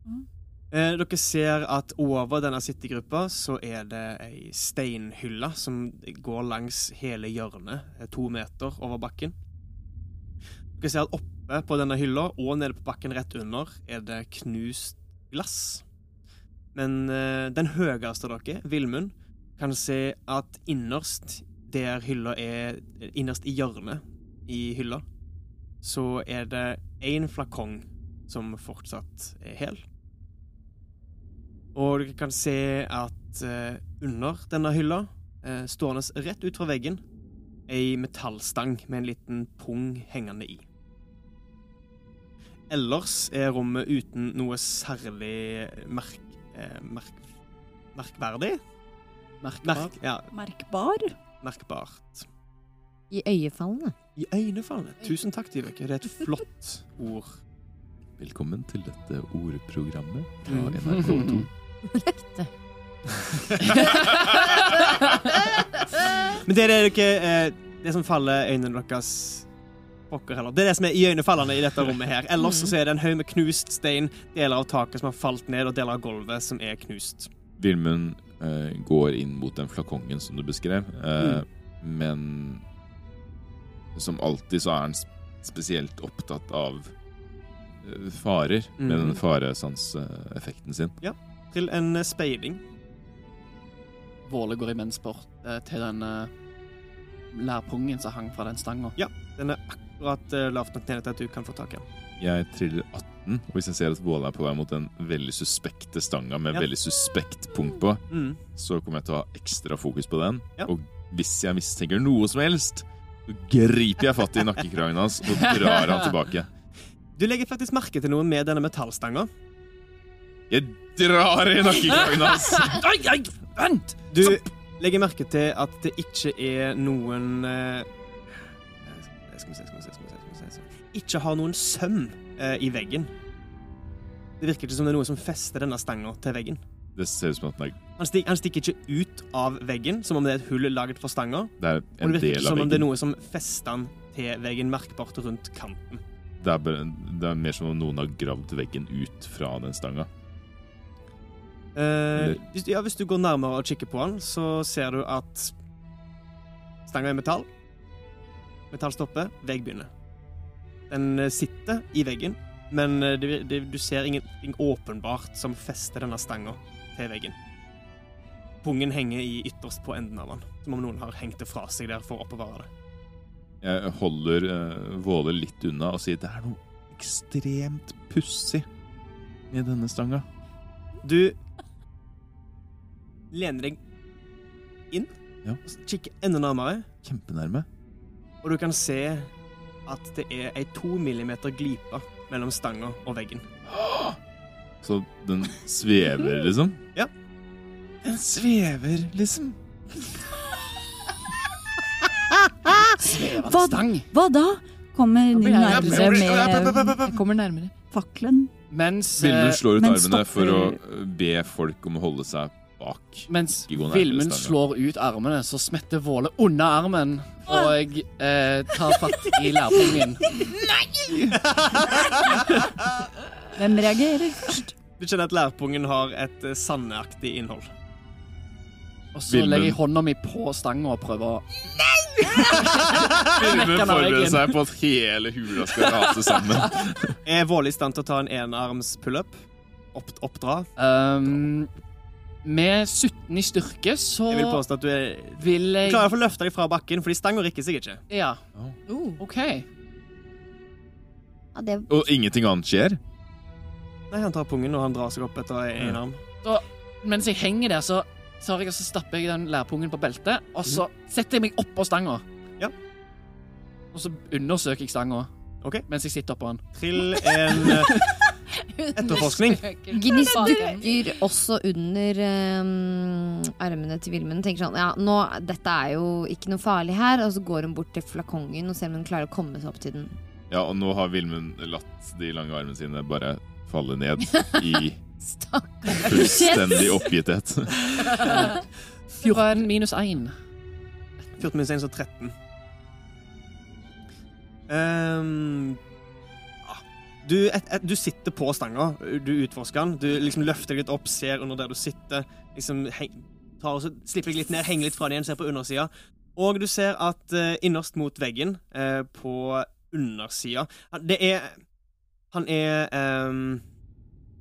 Mm. Eh, dere ser at over denne sittegruppa så er det ei steinhylle som går langs hele hjørnet, eh, to meter over bakken. Dere ser at oppe på denne hylla og nede på bakken rett under er det knust glass. Men eh, den høyeste av dere, Vilmund, kan se at innerst der hylla er Innerst i hjørnet i hylla, så er det én flakong som fortsatt er hel. Og dere kan se at eh, under denne hylla, eh, stående rett ut fra veggen, ei metallstang med en liten pung hengende i. Ellers er rommet uten noe særlig merk... Eh, merk merkverdig? Merkbar. Merk, ja, Merkbar? merkbart. I øyefallene. I øynefallene. Tusen takk, Diveke. Det er et flott ord. Velkommen til dette ordprogrammet (laughs) fra Mm. NRK2. (laughs) Men det er det ikke eh, Det som faller øynene deres Pokker heller. Det er det som er iøynefallende i dette rommet her. Ellers så er det en haug med knust stein, deler av taket som har falt ned, og deler av gulvet som er knust. Vilmund uh, går inn mot den flakongen som du beskrev, eh, men som alltid så er han spesielt opptatt av farer, farer med Mhm. den faresanseffekten sin. Ja. Til en speiling. speiding. Våle går imens bort eh, til den eh, lærpungen som hang fra den stanga. Den er akkurat eh, lavt nok nede til at du kan få tak i den. Jeg triller 18, og hvis jeg ser at Våle er på vei mot den veldig suspekte stanga med Ja. veldig suspekt punkt på, Mm. så kommer jeg til å ha ekstra fokus på den. Ja. Og hvis jeg mistenker noe som helst, så griper jeg fatt i nakkekragen hans og drar han tilbake. Du legger faktisk merke til noe med denne metallstanga. Jeg drar i nakkekragen hans! Oi, oi, vent! Du legger merke til at det ikke er noen eh, Skal vi se, skal vi se, skal vi se, skal vi se, skal vi se. Ikke har noen søm eh, i veggen. Det virker ikke som det er noe som fester denne stanga til veggen. Det ser ut som at den er, Han, stik, han stikker ikke ut av veggen, som om det er et hull laget for stanga. det er en det virker del av som om det er veggen. noe som fester han til veggen merkbart rundt kanten. Det er, bare, det er mer som om noen har gravd veggen ut fra den stanga. Eh, hvis, ja, hvis du går nærmere og kikker på den, så ser du at stanga er metall. Metallstoppe, vegg begynner. Den eh, sitter i veggen, men eh, det, det, du ser ingenting åpenbart som fester denne stanga til veggen. Pungen henger i ytterst på enden av den, som om noen har hengt det fra seg der for å oppbevare det. Jeg holder uh, Våle litt unna og sier det er noe ekstremt pussig med denne stanga. Du lener deg inn Ja. kikker enda nærmere. Kjempenærme. Og du kan se at det er ei to millimeter glipe mellom stanga og veggen. (gasps) Så den svever, liksom? Ja. Den svever, liksom. Svevende Hva- stang. Hva da? Kommer nærmere med kommer nærmere. fakkelen. Mens, Vilmund eh, slår ut men armene for å uh, be folk om å holde seg bak. mens Vilmund slår ut armene, så smetter Våle unna armen og eh, tar fatt i lærpungen. Nei! Hvem reagerer først? Du kjenner at lærpungen har et sandaktig innhold. Og så Vilmund. legger jeg hånda mi på stanga og prøver å Filmen (laughs) forbereder seg på at hele hula skal rase sammen. (laughs) Er Våle i stand til å ta en enarms pullup? Opp, oppdra? um, Med 17 i styrke, så Jeg vil påstå at du er vil Du klarer å få løfta deg fra bakken, fordi stanga rikker seg ikke. Ja, Oh. OK. Ja, det Og ingenting annet skjer. Nei, Han tar pungen, og han drar seg opp etter en arm. Mens jeg henger der, så tar jeg så stapper jeg den lærpungen på beltet, og så setter jeg meg oppå stanga. Ja. Og så undersøker jeg stanga okay. mens jeg sitter oppå den. Trill en eh, (laughs) Etterforskning. Gnist dukker også under um, armene til Vilmund. Tenker sånn, ja, nå, dette er jo ikke noe farlig her. Og så går hun bort til flakongen og ser om hun klarer å komme seg opp til den. Ja, og nå har Vilmund latt de lange armene sine bare falle ned i (laughs) fullstendig oppgitthet. 14 minus 1. 14 minus 1, så 13. Um, du, et, et, du sitter på stanga, du utforsker den. Du liksom løfter deg litt opp, ser under der du sitter. Liksom heng, tar og så slipper deg litt ned, henger litt fra den igjen, ser på undersida. Og du ser at uh, innerst mot veggen, uh, på undersida Det er Han er um,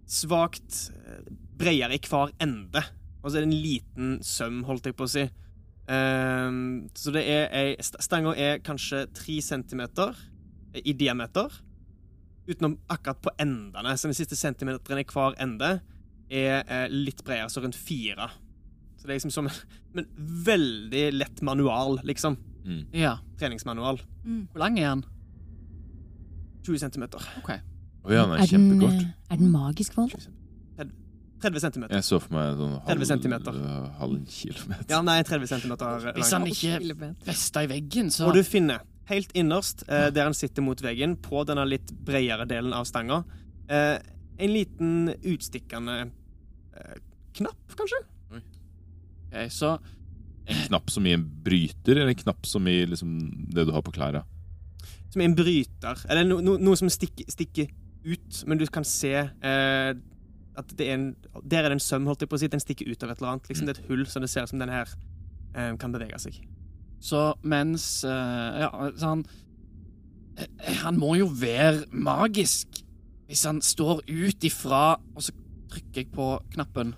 svakt bredere i hver ende. Og så er det en liten søm, holdt jeg på å si. Um, så det er ei Stanga er kanskje tre centimeter i diameter. Utenom akkurat på endene. Så den siste centimeteren i hver ende er eh, litt bredere, så rundt fire. Så det er liksom som en veldig lett manual, liksom. Mm. Ja. Treningsmanual. Hvor lang er den? 20 centimeter. OK. Å ja, den er den, eh, er den magisk, Volda? 30 centimeter. Jeg så for meg sånn 30 centimeter. halv, halv kilometer. Ja, nei, 30 centimeter Hvis han ikke fester i veggen, så Og du finner helt innerst, eh, der han sitter mot veggen, på denne litt bredere delen av stanga, eh, en liten utstikkende eh, knapp, kanskje? Okay, Så En knapp som i en bryter, eller en knapp som i liksom, det du har på klærne? Som i en bryter. Eller no, no, noe som stikker, stikker ut, men du kan se eh, at det er en Der er det en søm, holdt jeg på å si. Den stikker ut av et eller annet. Liksom Det er et hull, så det ser ut som den her eh, kan bevege seg. Så mens eh, Ja, så han Eh, Han må jo være magisk hvis han står ut ifra Og så trykker jeg på knappen.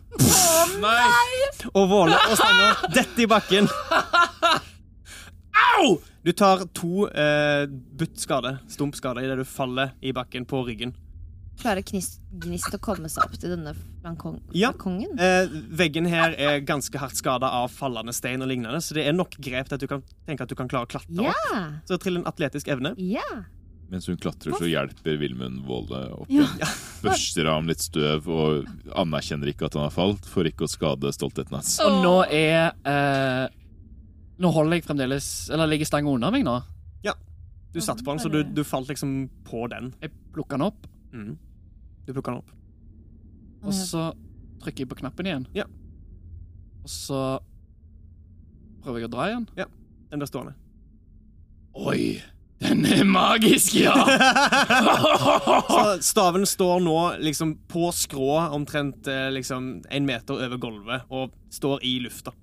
Og Våle og stanger detter i bakken. (laughs) Au! Du tar to eh, buttskader, stumpskader, stump-skade, idet du faller i bakken på ryggen. Klarer Gnist, gnist å komme seg opp til denne flankong Ja. Eh, veggen her er ganske hardt skada av fallende stein og lignende, så det er nok grep til at du kan tenke at du kan klare å klatre Ja! opp. Så trill en atletisk evne. Ja! Mens hun klatrer, så hjelper Vilmund Våle opp Ja. Børster av ham litt støv og anerkjenner ikke at han har falt, for ikke å skade stoltheten hans. Og nå er eh, Nå holder jeg fremdeles Eller ligger stanga under meg nå. Ja. Du satt på den, så du, du falt liksom på den. Jeg plukker den opp, Mm. Du plukker den opp. og så trykker jeg på knappen igjen. Ja. Og så prøver jeg å dra igjen. Ja. Den blir stående. Oi! Den er magisk, ja! (laughs) Så staven står nå liksom på skrå, omtrent eh, liksom en meter over gulvet, og står i lufta.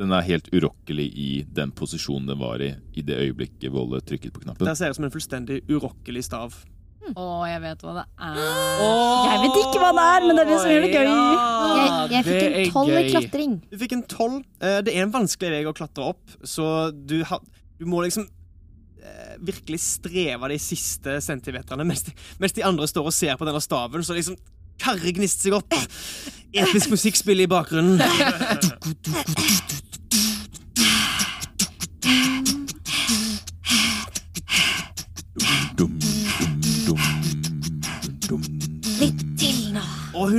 Den er helt urokkelig i den posisjonen den var i i det øyeblikket Volle trykket på knappen. Det ser ut som en fullstendig urokkelig stav. Å, jeg vet hva det er. Jeg vet ikke hva det er, men det er det som gjør det gøy. Jeg, jeg fikk en tolv i klatring. Du fikk en tolv. Eh, Det er en vanskelig vei å klatre opp, så du, ha, du må liksom eh, virkelig streve de siste centimeterne, mens de, mens de andre står og ser på denne staven, så liksom Karre gnist seg opp. Episk musikkspill i bakgrunnen. (laughs)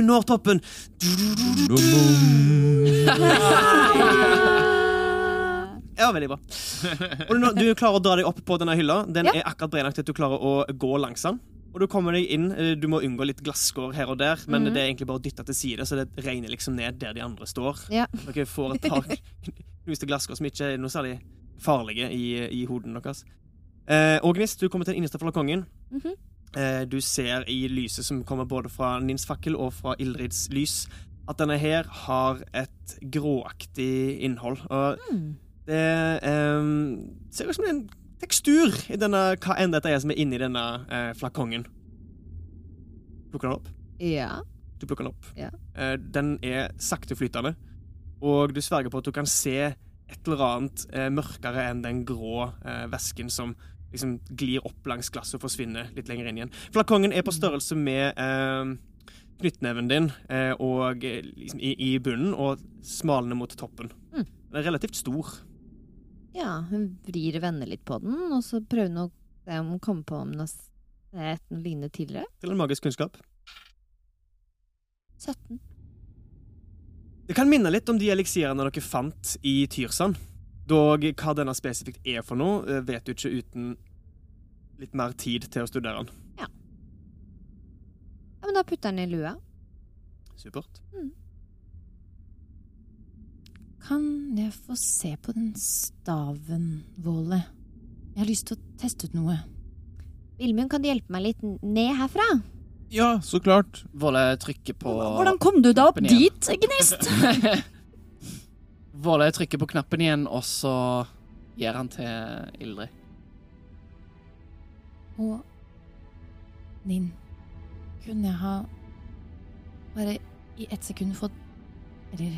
hun når toppen. (laughs) Ja, veldig bra. Og du, du klarer å dra deg opp på denne hylla. Den Ja. er akkurat bred nok til at du klarer å gå langs den. Og du kommer deg inn. eh, Du må unngå litt glasskår her og der, men det er egentlig bare å dytte til side, så det regner liksom ned der de andre står. Ja. Dere får et par (laughs) knuste glasskår som ikke er noe særlig farlige i, i hodene deres. Eh, og du kommer til den innerste flakongen. Mhm. eh, du ser i lyset som kommer både fra Nins fakkel og fra Ildrids lys, at denne her har et gråaktig innhold. Og mm. det eh, ser ut som det er en tekstur i denne, hva enn dette er som er inni denne eh, flakongen. Plukker den opp. Ja. Du plukker den opp. Ja. Eh, den er sakteflytende, og du sverger på at du kan se et eller annet eh, mørkere enn den grå eh, væsken som liksom glir opp langs glasset og forsvinner litt lenger inn igjen. Flakongen er på størrelse med eh, knyttneven din eh, og eh, liksom i, i bunnen og smalende mot toppen. Mm. Den er relativt stor. ja, hun vrir og vender litt på den, og så prøver hun å se om hun kommer på om hun har sett noe lignende tidligere. Til en magisk kunnskap. 17. Det kan minne litt om de eliksirene dere fant i Tyrsand. Dog hva denne spesifikt er for noe, eh, vet du ikke uten litt mer tid til å studere den. Ja, ja men da putter jeg den i lua. Supert. Kan jeg få se på den staven, Våle? Jeg har lyst til å teste ut noe. Vilmund, kan du hjelpe meg litt ned herfra? Ja, så klart. Våle trykker på Hvordan kom du deg opp dit, Gnist? (laughs) Våle trykker på knappen igjen, og så gir han til Ildrid. Og Ninn, kunne jeg ha bare i ett sekund fått Eller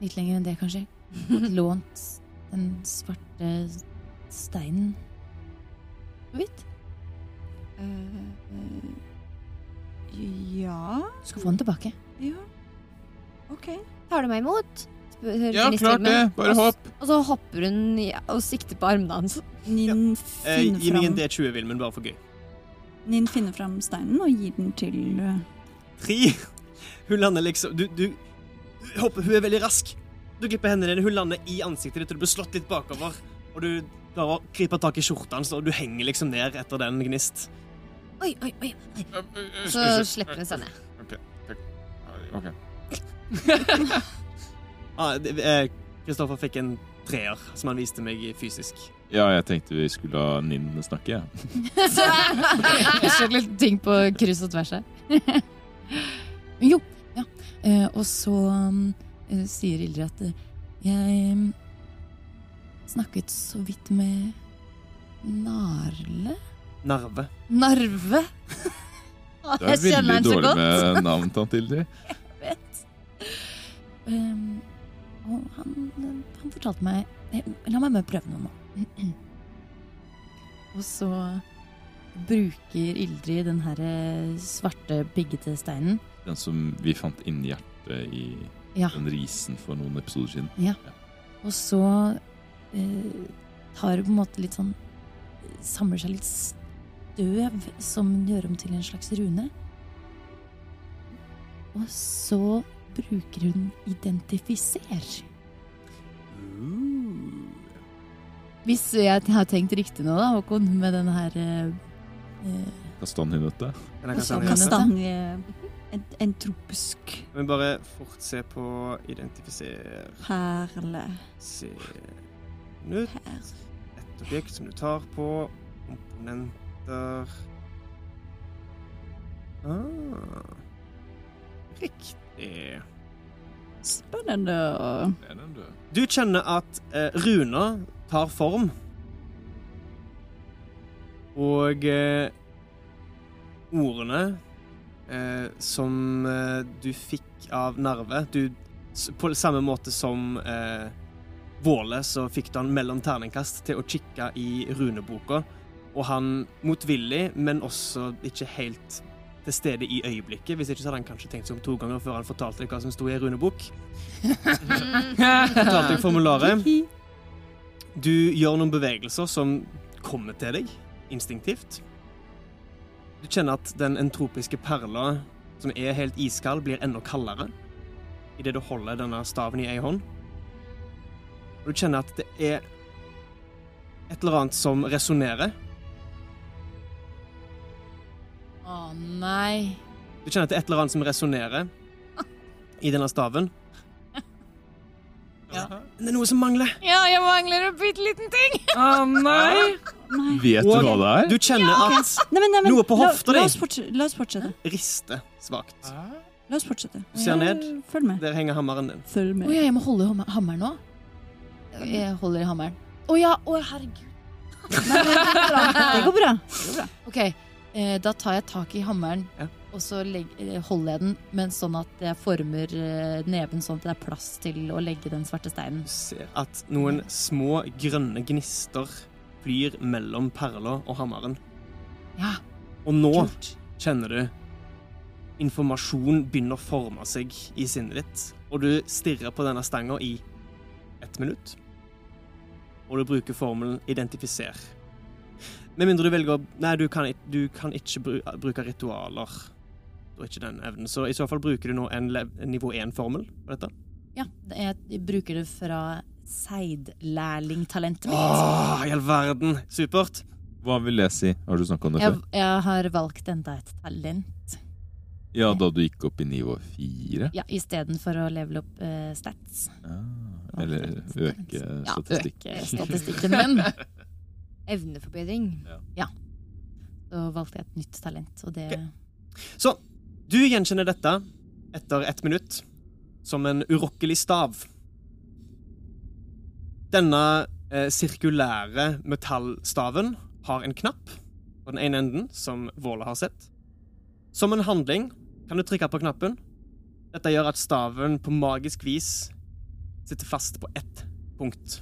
litt lenger enn det, kanskje. Fått (laughs) lånt den svarte steinen Hvitt. vidt? Eh, eh, ja Du skal få den tilbake. Ja. OK. Tar du meg imot? Spør Ja, klart det. Bare hopp. Og så hopper hun og sikter på armene hans. Nin Eh, finner gi meg en D20, Vilmen, bare for gøy. Nin finner fram steinen og gir den til eh, Tre! Hun lander liksom Du, du hopper, Hun er veldig rask. Du glipper hendene dine, hun lander i ansiktet ditt, og du blir slått litt bakover. Og du klarer å gripe tak i skjorta hans, og du henger liksom ned etter den gnist. Oi, oi, oi. oi. Så slipper hun seg ned. Ok. Ah, (laughs) det- ah, Kristoffer fikk en treer, som han viste meg fysisk. Ja, jeg tenkte vi skulle la Ninn snakke, jeg. (laughs) Jeg ser litt ting på kryss og tvers her. (laughs) jo, ja. Eh, og så um, eh, sier Ildrid at eh, jeg um, snakket så vidt med Narle. Narve. Narve. (laughs) Du er jeg veldig dårlig med navn, tante Ildrid. vet. Um, og han, han fortalte meg La meg bare prøve noe nå. (clears throat) og så bruker Ildrid den her eh, svarte, piggete steinen. Den som vi fant inni hjertet i Ja. den risen for noen episoder siden. Og så eh, tar på en måte litt sånn Samler seg litt støv som gjør om til en slags rune. Og så bruker hun identifiser. Hvis jeg har tenkt riktig nå, da, Håkon, med den her eh, eh, Kastanjenøtte. Kastanje en, en tropisk Men bare fort se på identifiser perle. Se Nytt. Et objekt som du tar på. Komponenter ah. Riktig. Er Spennende. Spennende. Du kjenner at eh, runer tar form. Og eh, ordene eh, som eh, du fikk av Narve du, På samme måte som eh, Våle, så fikk du han mellom terningkast til å kikke i runeboka. Og han motvillig, men også ikke helt til stede i øyeblikket. Hvis ikke så hadde han kanskje tenkt seg om to ganger før han fortalte deg hva som sto i ei runebok. (laughs) Fortalte deg formularet. Du gjør noen bevegelser som kommer til deg instinktivt. Du kjenner at den entropiske perla, som er helt iskald, blir enda kaldere idet du holder denne staven i ei hånd. Og du kjenner at det er et eller annet som resonnerer. Å nei. Du kjenner er et eller annet som resonnerer i denne staven. Ja. Men det er noe som mangler. Ja, jeg mangler en bitte liten ting! Å nei! Nei. Vet du hva det er? Du kjenner at Nei, men, nei, men, Noe på hofta di. la, oss fortsette, rister svakt. La oss fortsette. Du ser ned. Følg med. Der henger hammeren din. Følg Å med. ja, jeg må holde i hammer- hammeren nå? Jeg holder i hammeren. Å ja, å herregud. Nei, det går bra. Det går bra. Det går bra. Ok, eh, da tar jeg tak i hammeren, Ja. og så legg, eh, holder jeg den, men sånn at jeg former eh, neven sånn at det er plass til å legge den svarte steinen. Du ser at noen små grønne gnister flyr mellom perla og hammeren. Ja, Og nå kult. kjenner du informasjon begynner å forme seg i sinnet ditt, og du stirrer på denne stanga i ett minutt. Og du bruker formelen 'identifiser'. Med mindre du velger å Nei, du kan, du kan ikke bru, bruke ritualer. Og ikke den evnen. Så i så fall bruker du nå en, en nivå 1-formel på dette. Ja, jeg bruker det fra seidlærlingtalentet mitt. Åh, i all verden! Supert. Hva vil jeg si? Har du snakka om det Jeg, før? jeg har valgt enda et talent. Ja, da du gikk opp i nivå fire? Ja, Istedenfor å levele opp uh, stats. Ah, eller øke statistikken. Ja, øke statistikken min. (laughs) Evneforbedring. Så valgte jeg et nytt talent, og det Så du gjenkjenner dette etter ett minutt som en urokkelig stav. Denne eh, sirkulære metallstaven har en knapp på den ene enden, som Våle har sett. Som en handling kan du trykke på knappen. Dette gjør at staven på magisk vis sitter fast på ett punkt.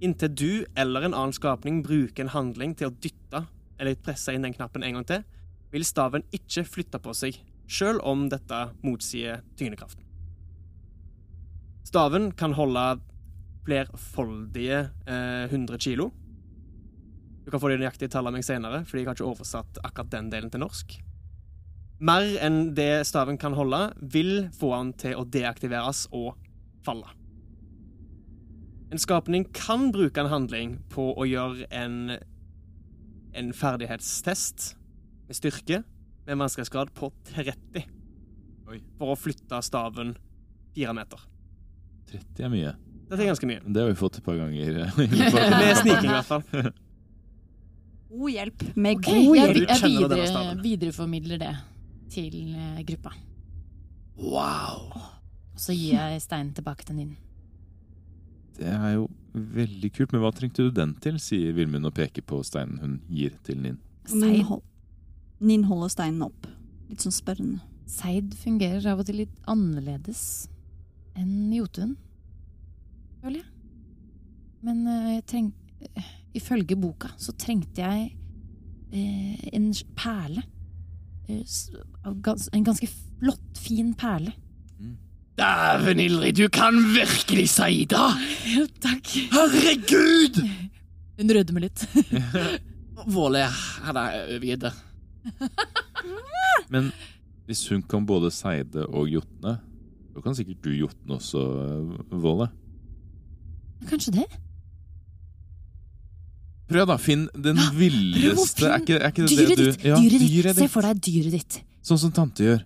Inntil du eller en annen skapning bruker en handling til å dytte eller presse inn den knappen en gang til, vil staven ikke flytte på seg, sjøl om dette motsier tyngdekraften. Staven kan holde flerfoldige eh, 100 kilo. Du kan få de nøyaktige tallene meg senere, fordi jeg har ikke oversatt akkurat den delen til norsk. Mer enn det staven kan holde, vil få han til å deaktiveres og falle. En skapning kan bruke en handling på å gjøre en, en ferdighetstest med styrke med vanskelighetsgrad på 30 Oi. for å flytte staven fire meter. 30 er mye. Dette er ganske mye. Det har vi fått et par ganger. (laughs) Med sniking, i hvert fall. God hjelp. Med Ok, god jeg, hjelp. Jeg, jeg videre, videreformidler det til eh, gruppa. Wow! Og så gir jeg steinen tilbake til Ninn. Det er jo veldig kult, men hva trengte du den til? sier Vilmund og peker på steinen hun gir til Nin. Nin, hold, Nin holder steinen opp. Litt sånn spørrende. Seid fungerer av og til litt annerledes enn Jotun, føler jeg. Men eh, jeg treng, eh, ifølge boka så trengte jeg eh, en perle. Eh, en ganske flott, fin perle. Dæven, Ildrid, du kan virkelig si det! Ja, takk. Herregud! Hun rødmer litt. (laughs) Våle hadde overgitt det. Men hvis hun kan både seide og jotne, så kan sikkert du jotne også, Våle. Kanskje det? Prøv, da. Finn den Ja, villeste Er ikke, er ikke det Dyret det du ditt! Ja, dyret ditt. Se for deg dyret ditt. Sånn som tante gjør.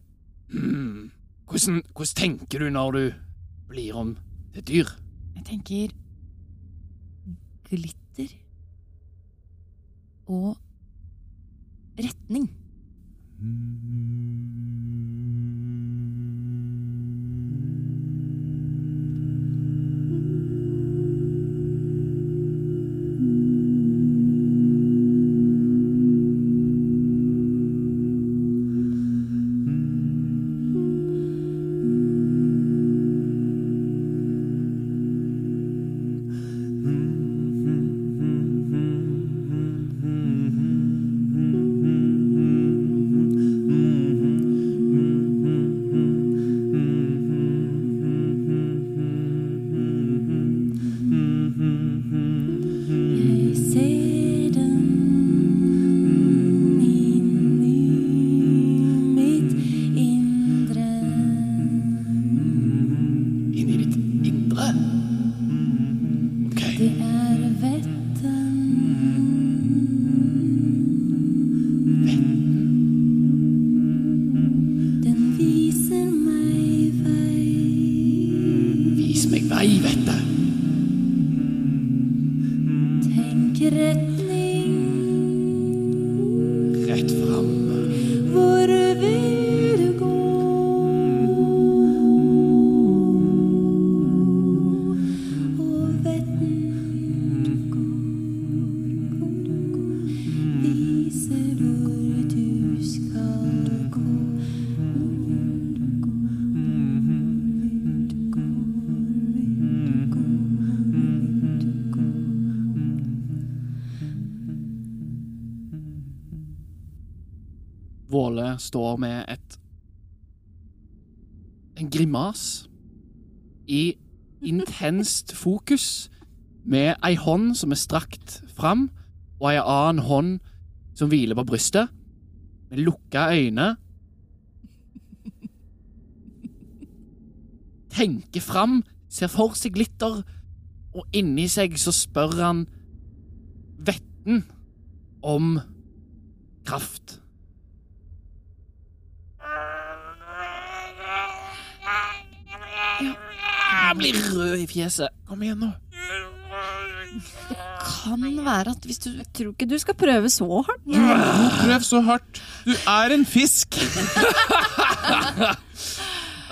Hmm. Hvordan, hvordan tenker du når du blir om et dyr? Jeg tenker glitter og retning. Jeg står med et En grimas i intenst fokus, med ei hånd som er strakt fram, og ei annen hånd som hviler på brystet, med lukka øyne. Tenker fram, ser for seg glitter, og inni seg så spør han Vetten om kraft. Jeg blir rød i fjeset. Kom igjen, nå. Det Kan være at hvis du Jeg tror ikke du skal prøve så hardt. Prøv så hardt. Du er en fisk.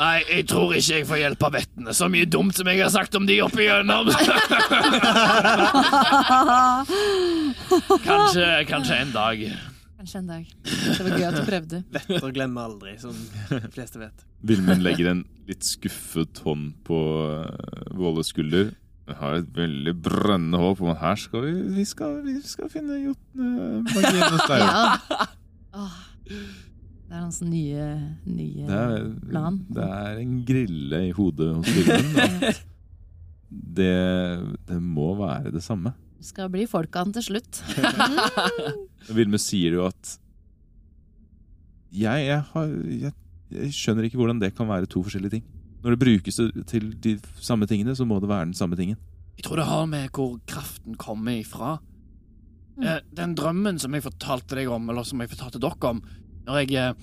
Nei, jeg tror ikke jeg får hjelp av vettene. Så mye dumt som jeg har sagt om de opp igjennom. (laughs) kanskje, kanskje en dag. Kanskje en dag. Det var gøy at du prøvde. (laughs) Vetter glemmer aldri, som de fleste vet. Vilmund legger en litt skuffet hånd på Våles skulder. Jeg har et veldig brennende håp om at her skal vi Vi skal, vi skal finne jotnemagien hos deg. Ja. Det er hans nye, nye Det er, plan. det er en grille i hodet hos Vilmund. (laughs) Det, det må være det samme. Du skal bli folkan til slutt. (laughs) Vilme sier jo at jeg, jeg, har, jeg, jeg skjønner ikke hvordan det kan være to forskjellige ting. Når det brukes til de samme tingene, så må det være den samme tingen. Jeg tror det har med hvor kraften kommer ifra. Eh, den drømmen som jeg fortalte deg om, eller som jeg fortalte dere om, når jeg eh,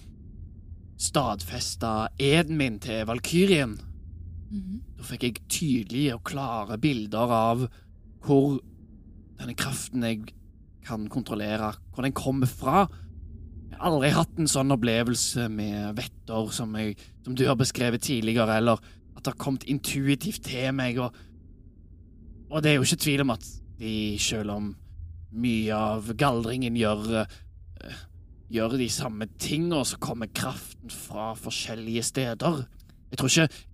stadfesta eden min til Valkyrien, Mhm. da fikk jeg tydelige og klare bilder av hvor denne kraften jeg kan kontrollere, hvor den kommer fra. Jeg har aldri hatt en sånn opplevelse med vetter som, jeg, som du har beskrevet tidligere, eller at det har kommet intuitivt til meg. og Og det er jo ikke tvil om at de, selv om mye av galdringen gjør eh, Gjør de samme tinga, så kommer kraften fra forskjellige steder. Jeg tror ikke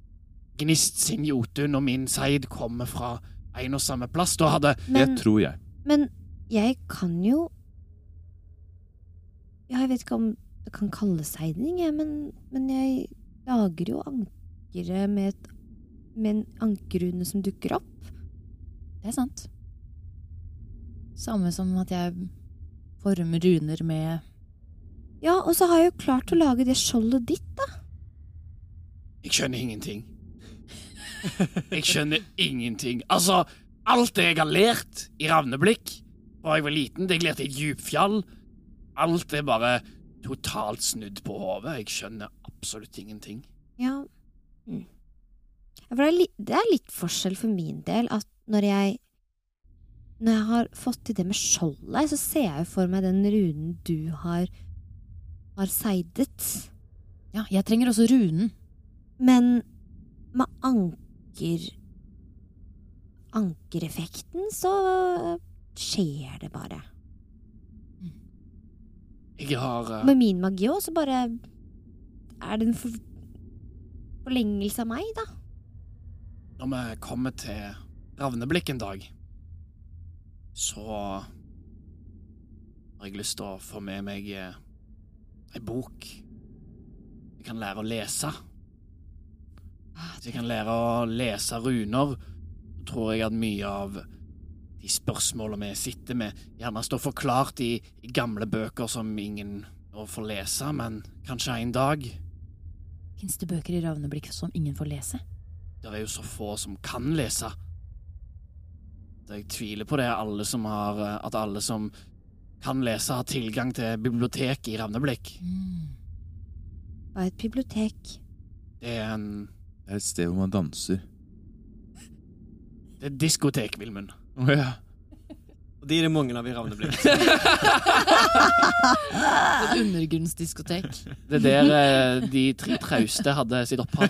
Gnist sin Jotun og min Seid kommer fra en og samme plass. Da hadde Det tror jeg. men jeg kan jo Ja, jeg vet ikke om det kan kalles seidning, jeg, men, men jeg lager jo ankeret med, et, med en ankerrune som dukker opp. Det er sant. Samme som at jeg former runer med Ja, og så har jeg jo klart å lage det skjoldet ditt, da. Jeg skjønner ingenting. Jeg skjønner ingenting. Altså, alt det jeg har lært i Ravneblikk da jeg var liten, det jeg lærte i Djupfjall, alt er bare totalt snudd på hodet. Jeg skjønner absolutt ingenting. Ja. Mm. For det er, litt, det er litt forskjell for min del at når jeg Når jeg har fått til det med skjoldet, så ser jeg jo for meg den runen du har har seidet. Ja, jeg trenger også runen. Men med anker Ankereffekten så skjer det bare. Jeg har uh... Med min magi òg, så bare er det en for forlengelse av meg, da. Når vi kommer til Ravneblikk en dag, så har jeg lyst til å få med meg eh, ei bok. Jeg kan lære å lese. Hvis jeg kan lære å lese runer, tror jeg at mye av de spørsmålene vi sitter med, gjerne står forklart i, i gamle bøker som ingen nå får lese, men kanskje en dag. Fins det bøker i Ravneblikk som ingen får lese? Det er jo så få som kan lese. Jeg tviler på det alle som har, at alle som kan lese, har tilgang til bibliotek i Ravneblikk. Hva er et bibliotek? Det er en Det er et sted hvor man danser. Det er diskotek, Vilmund. Å ja. Og de er det mange av i Ravneblikk. (laughs) Et undergrunnsdiskotek. Det er der eh, de tre trauste hadde sitt opphav.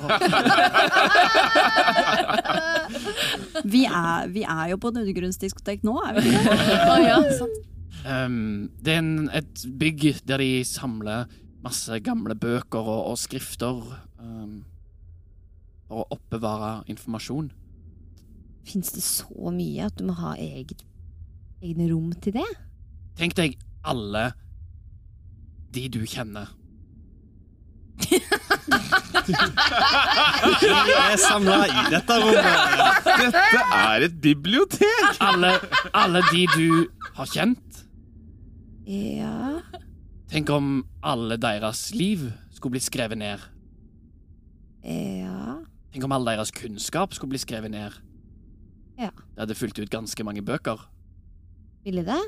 Vi er, vi er jo på et undergrunnsdiskotek nå, er vi ikke det? (laughs) Å ja, sant. Um, det er en, et bygg der de samler masse gamle bøker og, og skrifter um, for å oppbevare informasjon. Fins det så mye at du må ha eget, egne rom til det? Tenk deg alle de du kjenner. Vi er samla i dette rommet. Dette er et bibliotek! Alle, alle de du har kjent. Ja Tenk om alle deres liv skulle blitt skrevet ned. Ja Tenk om all deres kunnskap skulle bli skrevet ned. Ja. Det hadde fulgt ut ganske mange bøker. Ville det?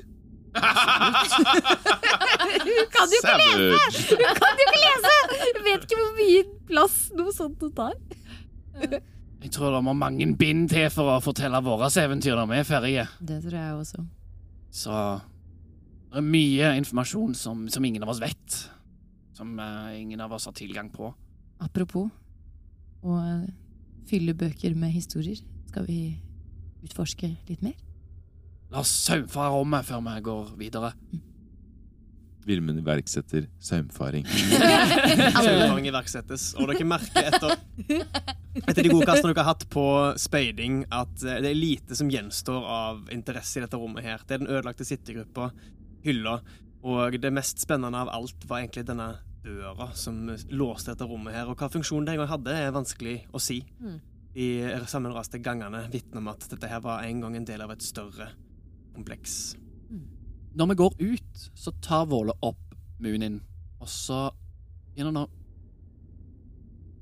Hun kan jo ikke lese! Hun kan jo ikke lese! Jeg vet ikke hvor mye plass noe sånt det tar. Jeg tror det må mange bind til for å fortelle våre eventyr når vi er ferdige. Det tror jeg også. Så det er mye informasjon som, som ingen av oss vet. Som uh, ingen av oss har tilgang på. Apropos eh, fylle bøker med historier. Skal vi utforske litt mer? La oss saumfare rommet før vi går videre. Vilmund iverksetter saumfaring. (laughs) Saumfaring iverksettes. Og dere (laughs) merker etter, etter de gode kastene dere har hatt på speiding, at eh, det er lite som gjenstår av interesse i dette rommet her. Det er den ødelagte sittegruppa, hylla, og det mest spennende av alt var egentlig denne døra som låste dette rommet her. Og hva funksjon det en gang hadde, er vanskelig å si. Mm. De sammenraste gangene vitner om at dette her var en gang en del av et større kompleks. Når vi går ut, så tar Våle opp Munin, og så begynner han å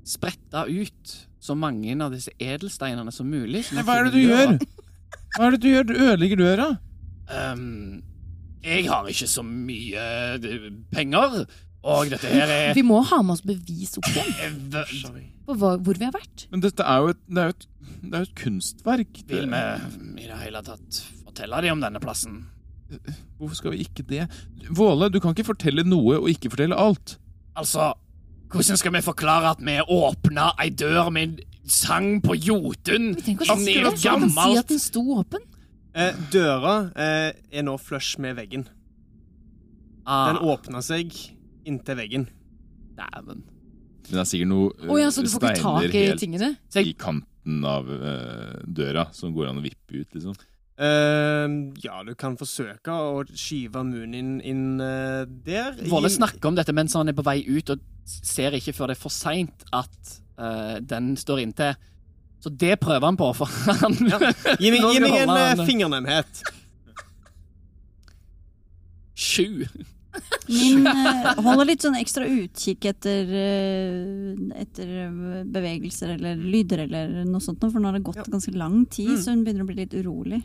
sprette ut så mange av disse edelsteinene som mulig. som er hva er det du gjør? Hva er det du gjør? Du ødelegger døra. Um, jeg har ikke så mye eh, penger, og dette her er Vi må ha med oss bevis opp igjen er på hva, hvor vi har vært. Men dette er jo et, det er jo et, det er jo et kunstverk. Vil vi i det hele tatt fortelle dem om denne plassen? Hvorfor skal vi ikke det? Våle, du kan ikke fortelle noe og ikke fortelle alt. Altså, hvordan skal vi forklare at vi åpna ei dør med en sang på Jotun! Ikke å si at den sto åpen. Eh, døra eh, er nå flush med veggen. Den ah, åpna seg inntil veggen. Dæven. Men det er sikkert noe Å øh, ja, så du får ikke steiner helt i i kanten av uh, døra som går an å vippe ut, liksom. Uh, ja, du kan forsøke å skyve munnen inn, inn uh, der. Våle snakker om dette mens han er på vei ut, og ser ikke før det er for seint at eh, den står inntil. Så det prøver han på, for han Ja. Gi meg, (laughs) gi meg en fingernemhet. Sju. Min eh, holder litt sånn ekstra utkikk etter, eh, etter eh, bevegelser eller lyder eller noe sånt, for nå har det gått ganske lang tid, Mm. så hun begynner å bli litt urolig.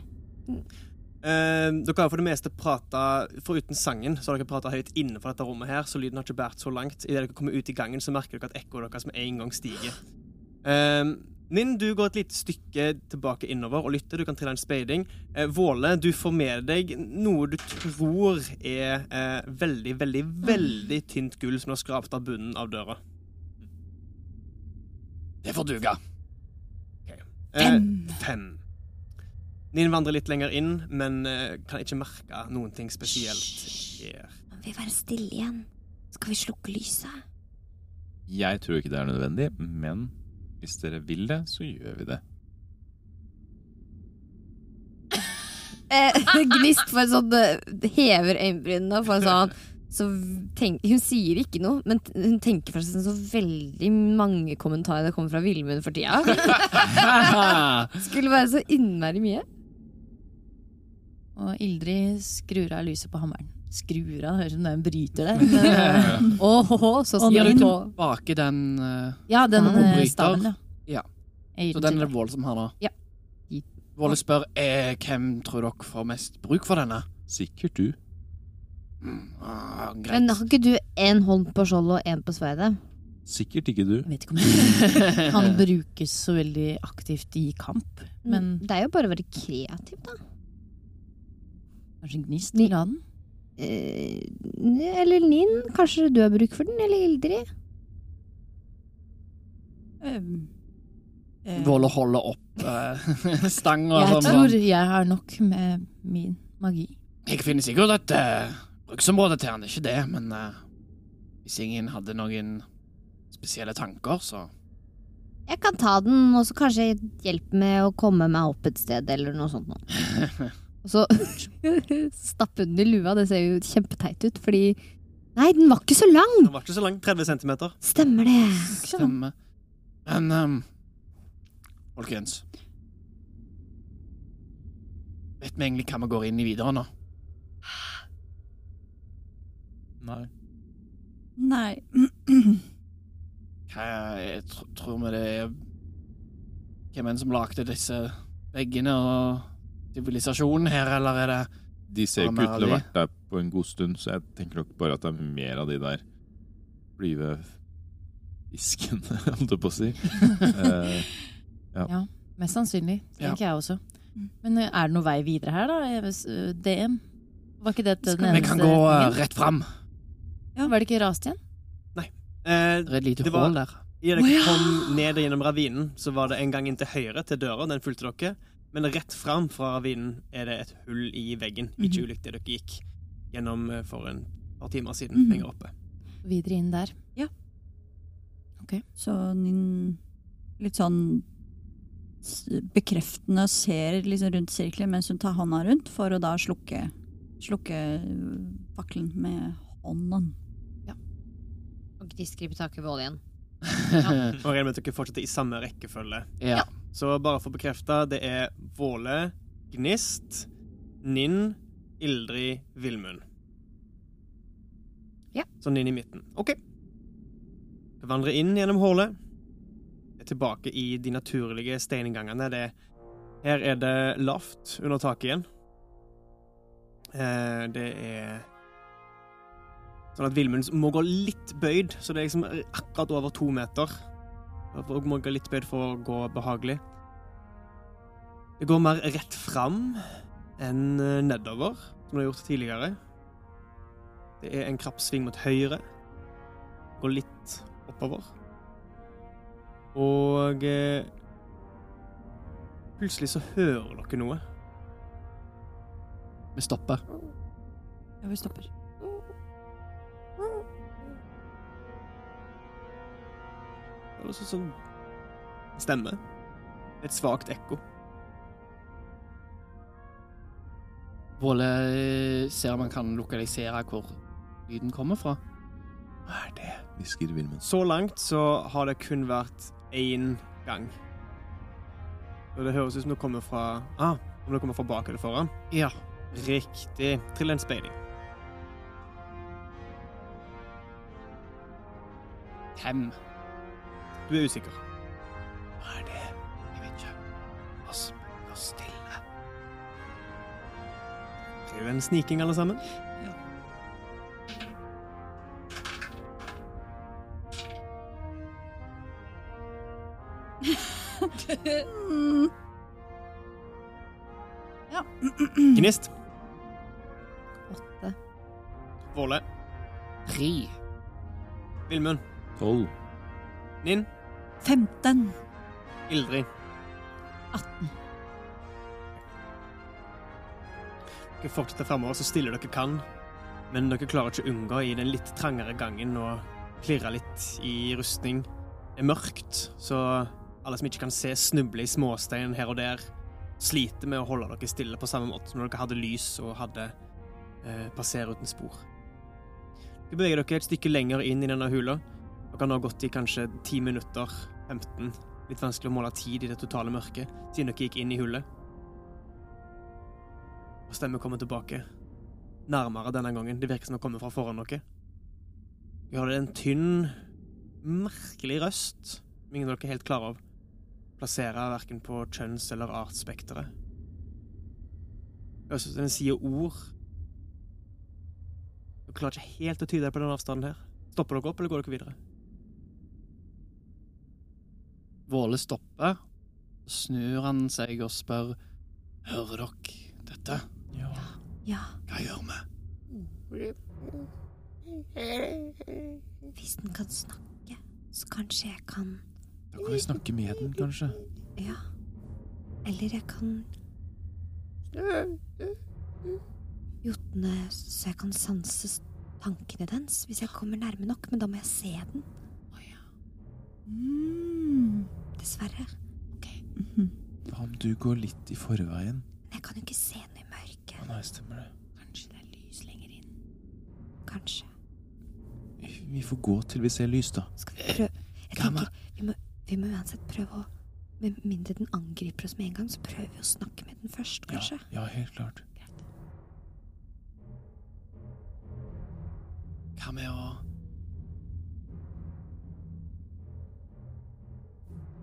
Uh, dere har for det meste prata Foruten sangen så har dere prata høyt innenfor dette rommet, her, så lyden har ikke båret så langt. Idet dere kommer ut i gangen, så merker dere at ekkoet deres med en gang stiger. Eh, Ninn, du går et lite stykke tilbake innover og lytter. Du kan trille en speiding. Eh, Våle, du får med deg noe du tror er eh, veldig, veldig, veldig tynt gull som har skrapt av bunnen av døra. Det får duga. Eh, fem. Ninn vandrer litt lenger inn, men eh, kan ikke merke noen ting spesielt her. Man vil være stille igjen. Skal vi slukke lyset? Jeg tror ikke det er nødvendig, men hvis dere vil det, så gjør vi det. Eh, (laughs) Gnist for sånn eh, hever øyenbrynene for sånn så tenk, Hun sier ikke noe, men hun tenker for seg så veldig mange kommentarer det kommer fra Vilmund for tida. (laughs) Skulle være så innmari mye. Og Ildrid skrur av lyset på hammeren. Skrur av, høres ut som det er en bryter det. (laughs) Men, eh, åhå, så Og sier den- du den uh, Ja, den eh, bryter. staven, ja. Ja. Så den er det Våle som har nå? Ja. Våle spør eh, hvem tror dere får mest bruk for denne. Sikkert du. Mm, ah, Men har ikke du én hånd på skjoldet og én på sverdet? Sikkert ikke du. Jeg vet ikke om han (laughs) brukes så veldig aktivt i kamp, men Det er jo bare å være kreativ, da. kanskje Gnist Ni- vil ha den? Eh, eller Ninn, kanskje du har bruk for den? Eller Ildrid? Um, eh, Våle holder opp (laughs) uh, stanga. Jeg som tror jeg har nok med min magi. Jeg finner sikkert et uh, bruksområde til han, det ikke det, men uh, hvis ingen hadde noen spesielle tanker, så Jeg kan ta den, og så kanskje hjelpe med å komme meg opp et sted, eller noe sånt noe. (laughs) Og så (laughs) stappe den i lua, det ser jo kjempeteit ut, fordi Nei, den var ikke så lang! Den var ikke så lang. 30 centimeter. Stemmer det. Stemmer. Men um, folkens Vet vi egentlig hva vi går inn i videre nå? Nei. Nei. Hva jeg tr tror vi det er Hvem er det som lagde disse veggene og sivilisasjonen her, eller er det De ser jo ikke ut til å ha vært der på en god stund, så jeg tenker nok bare at det er mer av de der flyve fiskene, (laughs) holdt jeg på å si. (laughs) Ja, Mest sannsynlig, tenker jeg også. Men eh, er det noen vei videre her, da? Vet- eh, DM? Var ikke det den eneste Vi kan gå uh, rett fram. Var det ikke rast igjen? Eh, Det er et lite hull der. I dere kom ned gjennom ravinen, så var det en gang inn til høyre til døra. Den fulgte dere. Men rett fram fra ravinen er det et hull i veggen. Ikke Mhm. ulikt det dere gikk gjennom eh, for en par timer siden, Mhm. lenger oppe. Videre inn der. Så Ninn litt sånn bekreftende ser liksom rundt sirkelen mens hun tar hånda rundt, for å da slukke, slukke øh, fakkelen med hånden. Og Gnist griper tak i Våle igjen. (laughs) Og jeg regner med at dere fortsetter i samme rekkefølge. ja. Så bare for å bekrefte, det er Våle, Gnist, Ninn, Ildrid, Villmund. Ja. Sånn inn i midten. OK. Vi vandrer inn gjennom hullet. Er tilbake i de naturlige steingangene. Det, her er det lavt under taket igjen. Eh, det er sånn at Villmund må gå litt bøyd, så det er liksom akkurat over to meter. Og må gå litt bedre for å gå behagelig. Det går mer rett fram enn eh, nedover, som det har gjort tidligere. Det er en krapp sving mot høyre. Går litt oppover. Og eh, Plutselig så hører dere noe. Vi stopper. Ja, vi stopper. Det er sånn som stemme. Et svakt ekko. Våle eh, ser om han kan lokalisere hvor lyden kommer fra. Hva er det? hvisker Vilmund. Så langt så har det kun vært én gang. Og det høres ut som det kommer fra Ah, om det kommer fra bak eller foran. Ja. Riktig. Trill en speiling. Fem. Du er usikker. Hva er det? Jeg vet ikke. Oss, oss stille. Trill en sniking, alle sammen. Mm. (laughs) Gnist. Åtte. Våle. Tre. Vilmund. Tolv. Ninn. 15. Ildrid. 18. Dere fortsetter fremover så stille dere kan, men dere klarer ikke å unngå i den litt trangere gangen å klirre litt i rustning. Det er mørkt, så alle som ikke kan se, snubler i småstein her og der. Sliter med å holde dere stille på samme måte som når dere hadde lys og hadde eh, passer uten spor. Dere beveger dere et stykke lenger inn i denne hula. Dere har gått i kanskje 10 minutter, 15. Litt vanskelig å måle tid i det totale mørket, siden dere gikk inn i hullet. Og stemmen kommer tilbake. Nærmere denne gangen. Det virker som den kommer fra foran dere. Vi har en tynn, merkelig røst som ingen av dere er helt klare av. plassere verken på kjønns- eller artsspekteret. Det høres ut som den sier ord. Dere klarer ikke helt å tyde det på den avstanden her. Stopper dere opp, eller går dere videre? Våle stopper. Snur han seg og spør Hører dere dette? Ja, Hva gjør vi? hvis den kan snakke, så kanskje jeg kan Da kan vi snakke med den, kanskje. Ja. Eller jeg kan Jotne, så jeg kan sanse tankene dens hvis jeg kommer nærme nok, men da må jeg se den. Mm. Dessverre. Hva om du går litt i forveien? Men jeg kan jo ikke se noe i mørket. Å nei, stemmer det. Kanskje det er lys lenger inn. Kanskje. Vi får gå til vi ser lys, da. Skal vi prøve Jeg tenker, vi må, vi må uansett prøve å Med mindre den angriper oss med en gang, så prøver vi å snakke med den først, kanskje. ja helt klart. Hva med å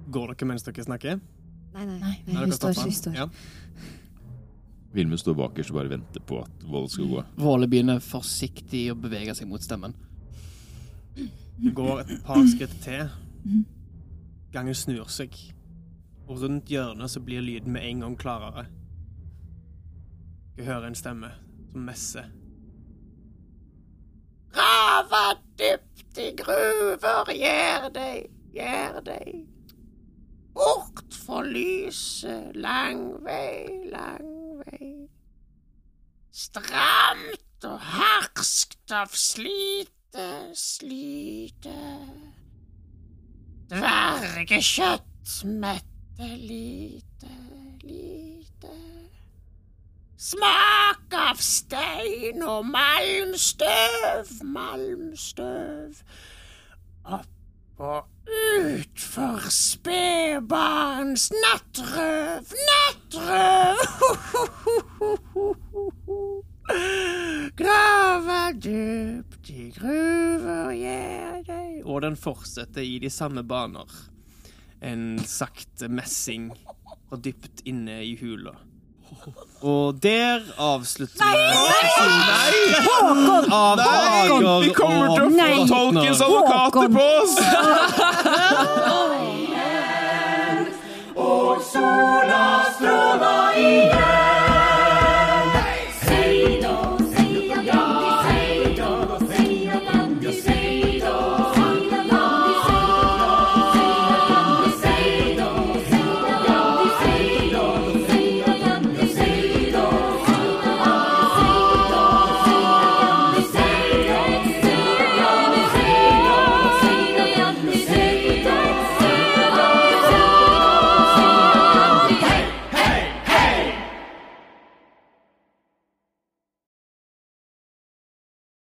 Går dere mens dere snakker? Nei, nei. Nei, nei, vi står, vi står. Ja. Vilmund står bakerst og bare venter på at Våle skal gå. Våle begynner forsiktig å bevege seg mot stemmen. Går et par skritt til. Gangen snur seg. Og rundt hjørnet så blir lyden med en gang klarere. Jeg hører en stemme som messer. Grava dypt i gruver, gjør deg, gjør deg. Bort fra lyset, lang vei, lang vei. Stramt og harskt av slite, slite. Dvergekjøtt mette lite, lite. Smak av stein og malmstøv, malmstøv. Opp og ut for spedbarns nattrøv, nattrøv. (laughs) Grava dypt i gruver, gjør deg Og den fortsetter i de samme baner. En sakte messing og dypt inne i hula. Og der avslutter vi episoden av Hager Vi kommer til å få Nei. Tolkiens advokater på oss! (laughs) Og sola stråla igjen.